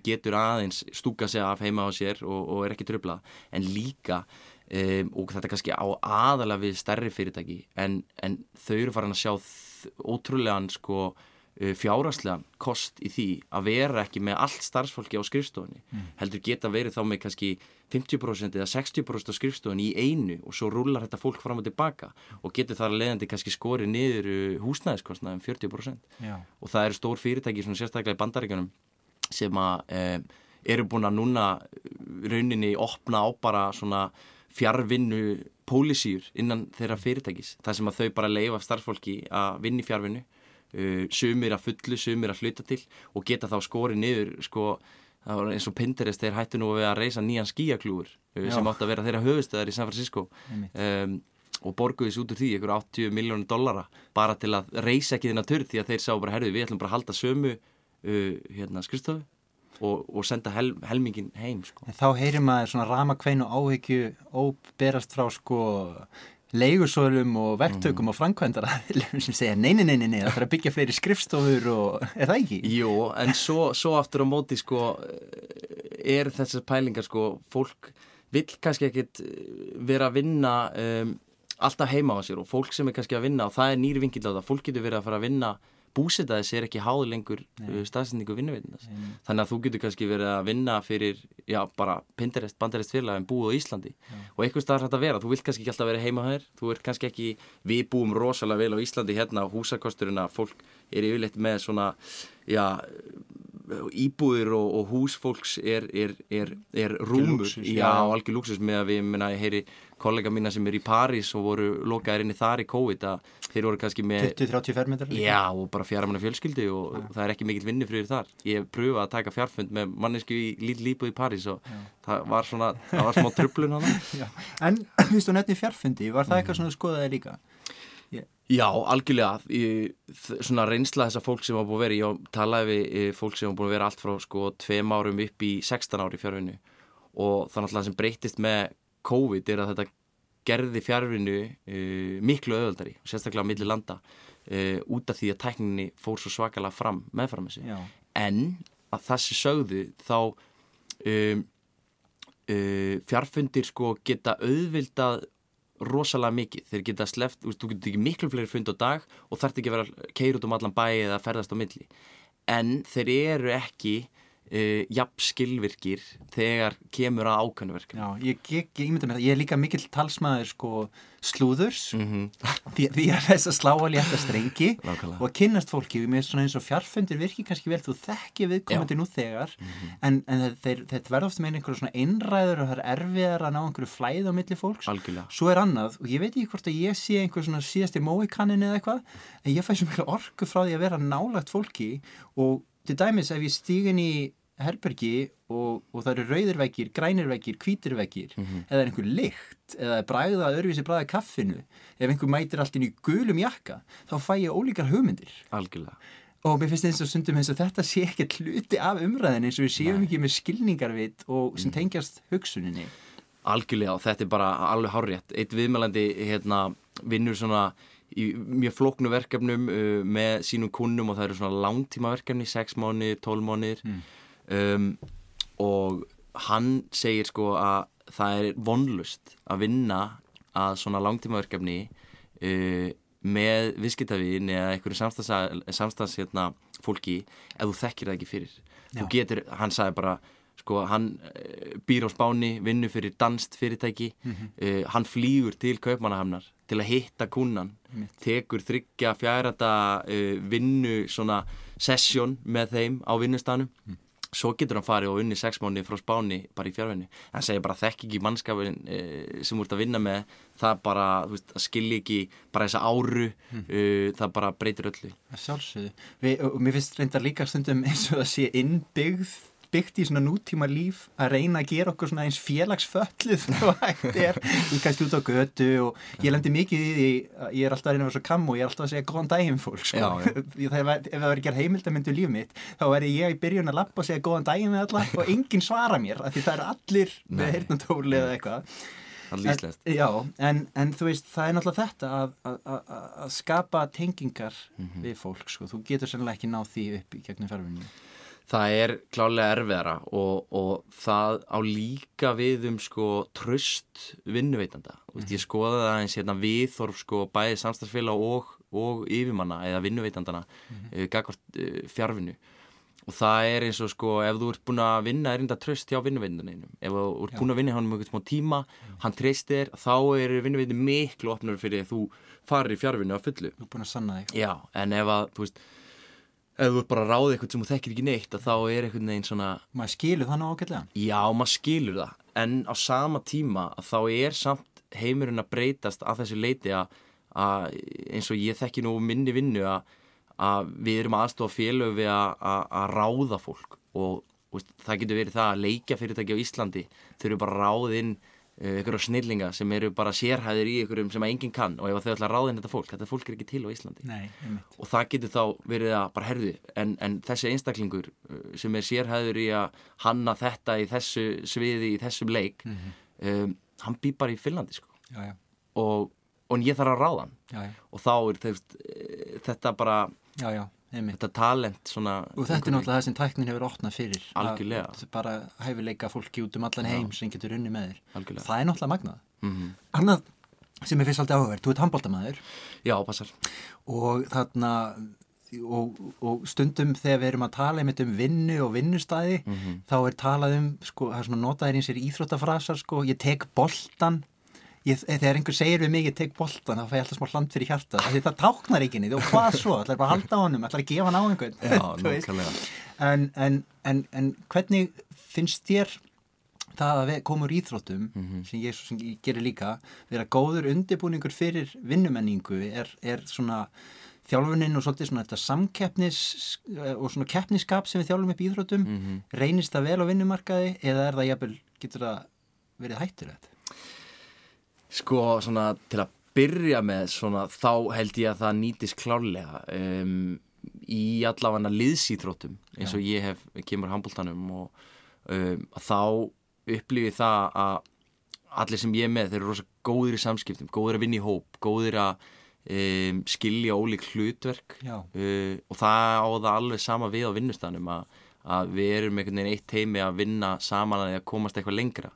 getur aðeins stúka sig af heima á sér og, og er ekki tröflað en líka um, og þetta kannski á aðalega við stærri fyrirtæki en, en þau eru farin að sjá ótrúlegan sko fjáraslegan kost í því að vera ekki með allt starfsfólki á skrifstofunni mm. heldur geta verið þá með kannski 50% eða 60% á skrifstofunni í einu og svo rúlar þetta fólk fram og tilbaka og getur þar að leiðandi kannski skori niður húsnæðiskostnaðum 40% Já. og það eru stór fyrirtæki svona sérstaklega í bandaríkjunum sem að e, eru búin að núna rauninni opna á bara svona fjárvinnu pólisýr innan þeirra fyrirtækis. Þar sem að þau bara leifa starfsfólki að vinni fjárvinnu uh, sumir að fullu, sumir að hluta til og geta þá skori niður sko, eins og Pinterest þeir hættu nú að reysa nýjan skíaklúur uh, sem átt að vera þeirra höfustöðar í San Francisco um, og borguðis út úr því ykkur 80 miljónur dollara bara til að reysa ekki þennan törð því að þeir sá bara herðu við ætlum bara að halda sömu hérna, skrifstofu og, og senda hel, helmingin heim sko. En þá heyrir maður svona ramakvein og áhyggju óberast frá sko leigursólum og verktökum mm. og framkvæmdara sem segja nei, nei, nei, nei, það þarf að byggja fleiri skrifstofur og er það ekki? Jú, en svo, svo aftur á móti sko er þessar pælingar sko fólk vil kannski ekkit vera að vinna um, alltaf heima á sér og fólk sem er kannski að vinna og það er nýri vingil á það, fólk getur verið að fara að vinna búsetaði sér ekki háð lengur uh, staðsendingu vinnuveitindast. Þannig að þú getur kannski verið að vinna fyrir, já, bara Pinterest, bandarist félagin búið á Íslandi já. og eitthvað starf hægt að vera. Þú vilt kannski ekki alltaf vera heima hér, þú ert kannski ekki, við búum rosalega vel á Íslandi hérna á húsakosturinn að fólk er yfirleitt með svona, já, íbúðir og, og húsfólks er, er, er, er rúmur, lúksus, já, já. algjör lúksus með að við, minna, ég heyri kollega mína sem er í París og voru lokaðir inni þar í COVID að þeir voru kannski með 20-30 fermetrar? Já, og bara fjármanna fjölskyldi og ja. það er ekki mikill vinnifrýður þar. Ég hef pröfað að taka fjárfund með mannesku í líl lípuð í París og Já. það var svona, það var smá tröflun hann. En, þú veist, þú nefnir fjárfundi, var það eitthvað svona skoðaði líka? Yeah. Já, algjörlega. Í, svona reynsla þessar fólk sem hafa búin að vera, ég talaði við fólk sem hafa búin að vera allt frá sko tveim árum upp í 16 ári fjárfunni og þannig að það sem breytist með COVID er að þetta gerði fjárvinu uh, miklu öðvöldari, sérstaklega á milli landa uh, út af því að tækninni fór svo svakalega fram meðfram þessu. En að þessi sögðu þá um, uh, fjárfundir sko geta auðvildað rosalega mikið. Þeir geta sleft, þú getur ekki miklu fleiri fund á dag og þarf ekki að vera keir út um allan bæi eða ferðast á milli. En þeir eru ekki Uh, jafn skilvirkir þegar kemur að ákvæmverkinu Já, ég, ég, ég ímynda mér það, ég er líka mikill talsmaður sko slúðurs mm -hmm. því, því að þess að slá að létta strengi Lákala. og að kynnast fólki með svona eins og fjarfundir virki kannski vel þú þekki viðkomandi nú þegar mm -hmm. en, en þeir, þeir verða ofta með einhverju svona einræður og það er erfiðar að ná einhverju flæð á milli fólks Algjörlega. svo er annað og ég veit ekki hvort að ég sé einhver svona síðasti móikannin eða eitthvað en ég fæ svo miklu orku frá því að vera nálagt fólki og til dæmis ef ég stígin í herbergi og, og það eru rauðirveggir, grænirveggir, hvítirveggir mm -hmm. eða einhver lykt eða bræða öðruvísi bræða kaffinu ef einhver mætir allt inn í gulum jakka þá fæ ég ólíkar hugmyndir Algjörlega og mér finnst eins og sundum eins og þetta sé ekki hluti af umræðin eins og við séum Nei. ekki með skilningarvit og sem tengjast hugsuninni Algjörlega og þetta er bara alveg hárétt eitt viðmælandi hérna, vinnur svona í mjög flóknu verkefnum uh, með sínum kunnum og það eru svona langtíma verkefni 6 mánuðir, 12 mánuðir Mm. Um, og hann segir sko að það er vonlust að vinna að svona langtímaverkefni uh, með viðskiptavin eða einhverju samstags hérna, fólki ef þú þekkir það ekki fyrir. Já. þú getur, hann sagði bara sko, hann uh, býr á spáni vinnur fyrir danst fyrirtæki uh, hann flýgur til kaupmannahamnar til að hitta kunnan tekur þryggja fjærata uh, vinnu svona sesjón með þeim á vinnustanum svo getur hann farið og unni sex mánu frá spáni bara í fjárvenni hann segir bara þekk ekki mannskapin uh, sem þú ert að vinna með. Það bara, þú veist, það skilji ekki bara þessa áru uh, það bara breytir öllu. Sjálfsögðu. Mér finnst reyndar líka stundum eins og það sé innbyggð byggt í svona nútíma líf að reyna að gera okkur svona eins félagsfölluð og hægt er, ég kannski út á götu og ég lendi mikið í því ég er alltaf að reyna að vera svo kam og ég er alltaf að segja góðan daginn fólk sko. Já, það ef það verið gerð heimildamindu líf mitt þá verði ég í byrjun að lappa og segja góðan daginn við alla og enginn svara mér af því það eru allir með Nei. heyrnatóli eða eitthvað er En, já, en, en þú veist, það er náttúrulega þetta að, að, að, að skapa tengingar Mhm. við fólk, sko. Þú getur sennilega ekki náð því upp í gegnum fjárvinni. Það er klálega erfiðara og, og það á líka við um sko tröst vinnuveitanda. Mm -hmm. Ég skoða það eins hérna viðþorf sko bæði samstagsfélag og, og yfirmanna eða vinnuveitandana mm -hmm. uh, gagvart uh, fjárvinnu. Og það er eins og sko ef þú ert búin að vinna er enda tröst hjá vinnuveitandanum. Ef þú ert búin að vinna hjá hann um einhvern smá tíma, hann treystir, þá er vinnuveitandi miklu opnur fyrir að þú farir í fjárvinnu á fullu. Þú er búin að sanna þig. Já, en ef að, þú veist, ef þú bara að ráða eitthvað sem þú þekkir ekki neitt, þá er einhvern veginn svona, Maður skilur það nú ágætlega. já, maður skilur það, en á sama tíma þá er samt heimurinn að breytast að þessu leiti að, að eins og ég þekki nú minni vinnu að, að við erum aðstofa félög við að, ráða fólk og veist, það getur verið það að leikja fyrirtæki á Íslandi þurfi bara að ráða inn uh, einhverja snillinga sem eru bara sérhæðir í einhverjum sem að enginn kann og ef þau ætla að ráða inn þetta fólk, þetta fólk er ekki til á Íslandi. Nei, og það getur þá verið að bara herði en, en þessi einstaklingur uh, sem er sérhæður í að hanna þetta í þessu sviði, í þessum leik um, hann býr bara í Finnlandi sko. Já, já, og, og ég þarf að ráða hann. Já, og þá er þetta bara einmitt. þetta talent svona Og þetta er náttúrulega það sem tæknin hefur opnað fyrir. Algjörlega. Bara hæfileika fólki út um allan heim sem getur unni með þér. Algjörlega. Það er náttúrulega magnað. mm Annað sem er fyrst aldrei áhugverð, þú ert handbóltamæður já, passar og þarna og, og stundum þegar við erum að tala einmitt um vinnu og vinnustæði þá er talað um, sko, það er svona notaðir eins er íþróttafrasar, sko, ég tek boltan ég, þegar einhver segir við mig ég tek boltan, þá fæ ég alltaf smá hland fyrir hjarta því það táknar ekki neitt og hvað svo? Ætlar bara að halda á honum, ætlar að gefa hann á einhvern? Já, en, en, en, en hvernig finnst þér það að við komum úr íþróttum sem, ég, sem ég gerir líka vera góður undirbúningur fyrir vinnumenningu? Er, er svona þjálfunin og svolítið svona þetta samkeppnis eh, og svona keppniskap sem við þjálfum upp íþróttum reynist það vel á vinnumarkaði eða er það jafnvel, getur það verið hættulegt? Sko, svona til að byrja með svona, þá held ég að það nýtist klárlega um, í allavega liðsýþróttum eins og ég hef, kemur handbóltanum og um, þá upplifið það að allir sem ég er með, þeir eru rosa góðir í samskiptum góðir að vinna í hóp, góðir að um, skilja ólík hlutverk uh, og það á það alveg sama við á vinnustanum að, að við erum einhvern veginn eitt heimi að vinna saman að því að komast eitthvað lengra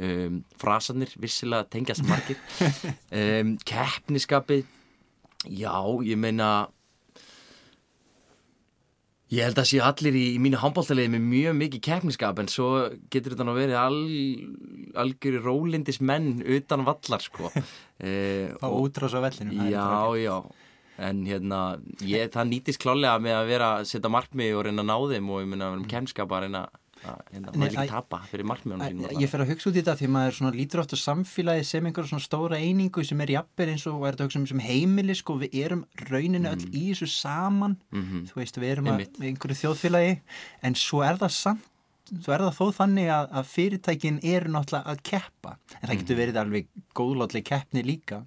um, frasarnir vissilega tengjast margir. Um, keppniskapi já, ég meina ég held að sé allir í, í mínu handbóltalegi með mjög mikið keppniskap en svo getur þetta nú verið al, algjöri rólindis menn utan vallar sko. Uh, Fá útrás á vellinu Já, já. En hérna, ég, það nýtist klálega með að vera að setja markmið og reyna að ná þeim og ég meina að vera um kemskap að reyna að hérna, maður ekki tapa fyrir Æ, Ég fer að hugsa út í þetta því maður svona lítur oft á samfélagi sem einhver svona stóra einingu sem er jafnvel eins og er þetta hugsa um sem heimili sko, við erum rauninu öll í þessu saman. Þú veist, við erum að, við einhverju þjóðfélagi en svo er það samt svo er það þó þannig að, að fyrirtækin eru náttúrulega að keppa en það getur verið alveg góðlátlega keppni líka.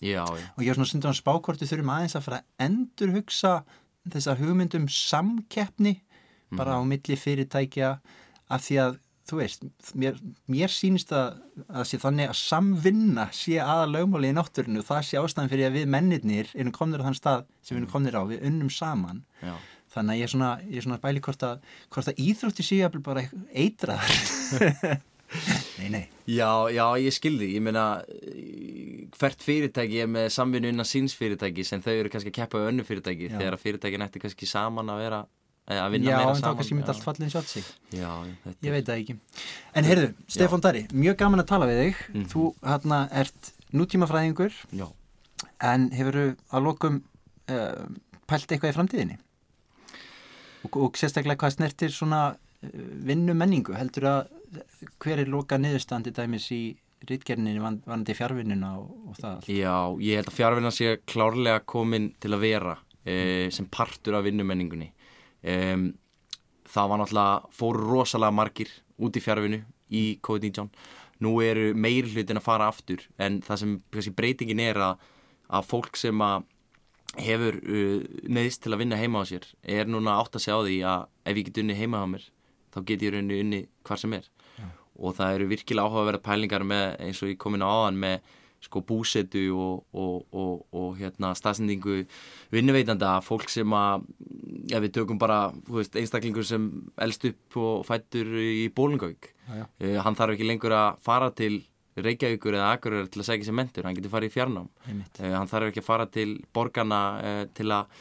Já, já, og ég var svona stundum að spákortu þurfum aðeins að fara að endur hugsa þessa hugmyndum samkeppni bara á milli fyrirtækja af því að þú veist, mér, mér sýnist að, að sé þannig að samvinna sé aða lögmáli í náttúrinu og það sé ástæðan fyrir að við mennirnir erum komnir á þann stað sem við erum komnir á, við unnum saman. Já, þannig að ég er svona, ég er svona bæli hvort að, hvort að íþrótti séu jafnvel bara eitraðar. Nei, nei. Já, já, ég skilði, ég meina hvert fyrirtæki er með samvinnu innan síns fyrirtæki sem þau eru kannski að keppa á önnu fyrirtæki Já. þegar að fyrirtæki nætti kannski saman að vera að vinna Já, meira en þá saman kannski myndi Já. allt fallin sjálf sig. Já, Ég veit það ekki. En heyrðu, Stefán Dari, mjög gaman að tala við þig. Mhm. Þú hérna ert nútímafræðingur. Já, en hefur að lokum uh, pælt eitthvað í framtíðinni? Og, og sérstaklega hvað snertir svona uh, vinnu menningu heldur að hver er loka niðurstandi dæmis í rítgerninni van, vanandi fjárvinnuna og, og það allt? Já, ég held að fjárvinna sé klárlega komin til að vera e, sem partur af vinnumenningunni e, Það var náttúrulega fóru rosalega margir út í fjárvinnu í COVID-19. Nú eru meiri hlutin að fara aftur en það sem kannski, breytingin er að, að fólk sem að hefur uh, neðist til að vinna heima á sér er núna átt að segja á því að ef ég get unni heima á mér þá get ég raunni unni hvar sem er. Og það eru virkilega áhugaverða pælingar með eins og ég komin á áðan með sko búsetu og, og, og, og hérna staðsendingu vinnuveitanda, fólk sem að ef við tökum bara veist, einstaklingur sem elst upp og fættur í Bólungavík Já, já. uh, hann þarf ekki lengur að fara til Reykjavíkur eða Akureyrar til að segja sér mentur, hann getur farið í fjarnám. Uh, hann þarf ekki að fara til borgarna uh, til að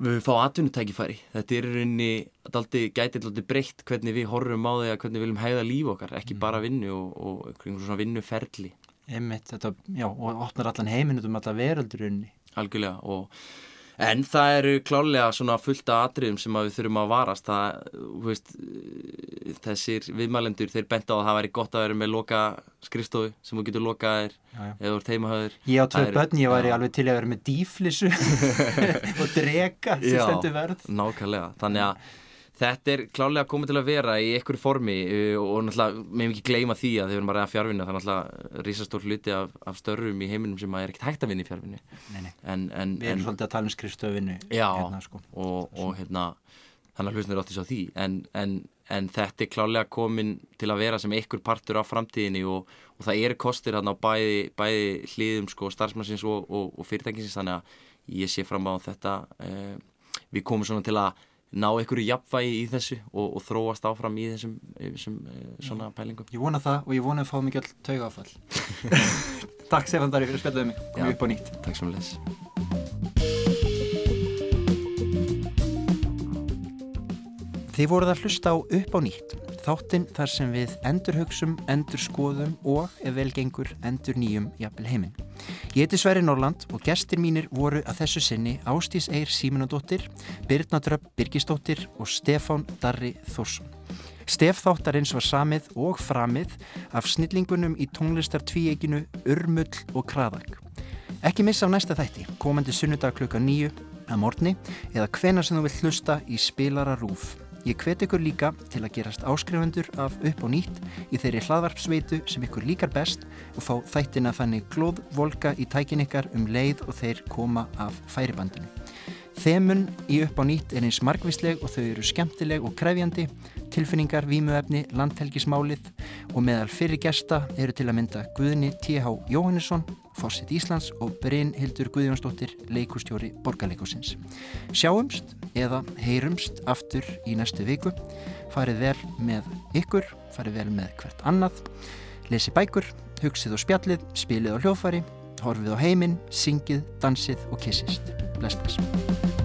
við fá atvinnutækifæri. Þetta er rauninni daldi, gæti daldi breytt hvernig við horfum á því að hvernig við viljum hæða líf okkar, ekki bara vinnu og, og einhvern svona vinnuferli Einmitt, þetta, já, og opnar allan heiminn um alla veröldurunni algjörlega og en það eru klálega svona fullt af atriðum sem við þurfum að varast það, veist þessir viðmælendur, þeir benda á að það væri gott að vera með loka skrifstofu sem þú getur lokað þér Já, já. eða þú ert heimahöður Ég á er- börn, ég væri já. alveg til að vera með dýflissu og drega sem Já. stendur verð Nákvæmlega, þannig að þetta er klálega komið til að vera í einhverju formi uh, og náttúrulega meðum ekki gleyma því að þau bara að fjárvinna það er náttúrulega risastór hluti af, af störfum í heiminum sem að er ekkert hægt að vinna í fjárvinni við erum svolítið að tala um skrifstöfinu Já. hérna, sko. og, og hérna þannig að hlusnir átti svo því en, en, en þetta er klálega komin til að vera sem einhver partur á framtíðinni og, og það eru kostir hérna á bæði, bæði hliðum sko starfsmannsins og, og, og fyrirtækinsins þannig að ég sé fram á þetta eh, við komum svona til að ná einhverju jafnvægi í þessu og, og þróast áfram í þessum, þessum eh, svona pælingum. Ég vona það og ég vona að fá mikið all tauga áfall Takk Stefán Dari fyrir að spjallaðu mig. Komið upp á nýtt. Takk sem les Þið voruð að hlusta á upp á nýtt þáttinn þar sem við endurhugsum, endurskoðum og ef vel gengur endur nýjum jafnvel heiminn. Ég heiti Sverri Norland og gestir mínir voru að þessu sinni Ástís Eir Símunadóttir, Birna Dröpp Birgisdóttir og Stefán Darri Þórsson. Stef þáttarins var samið og framið af snillingunum í tónlistar tvíeginu Urmull og Kraðak. Ekki missa á næsta þætti, komandi sunnudag klukka nýju að morgni eða hvena sem þú vilt hlusta í spilara rúf. Ég hvet ykkur líka til að gerast áskrifundur af upp og nýtt í þeirri hlaðvarpsveitu sem ykkur líkar best og fá þættina þannig glóð volka í tækin ykkar um leið og þeir koma af færibandinu. Þemun í upp á nýtt er eins margvísleg og þau eru skemmtileg og krefjandi, tilfinningar, vímuefni, landhelgismálið og meðal fyrir gesta eru til að mynda Guðni T.H. Jóhannesson, Fossit Íslands og Bryn Hildur Guðjónsdóttir, leikustjóri Borgarleikusins. Sjáumst eða heyrumst aftur í næstu viku, farið vel með ykkur, farið vel með hvert annað, lesi bækur, hugsið og spjallið, spilið á hljófari, horfið á heiminn, syngið, dansið og kissist. Bless, bless.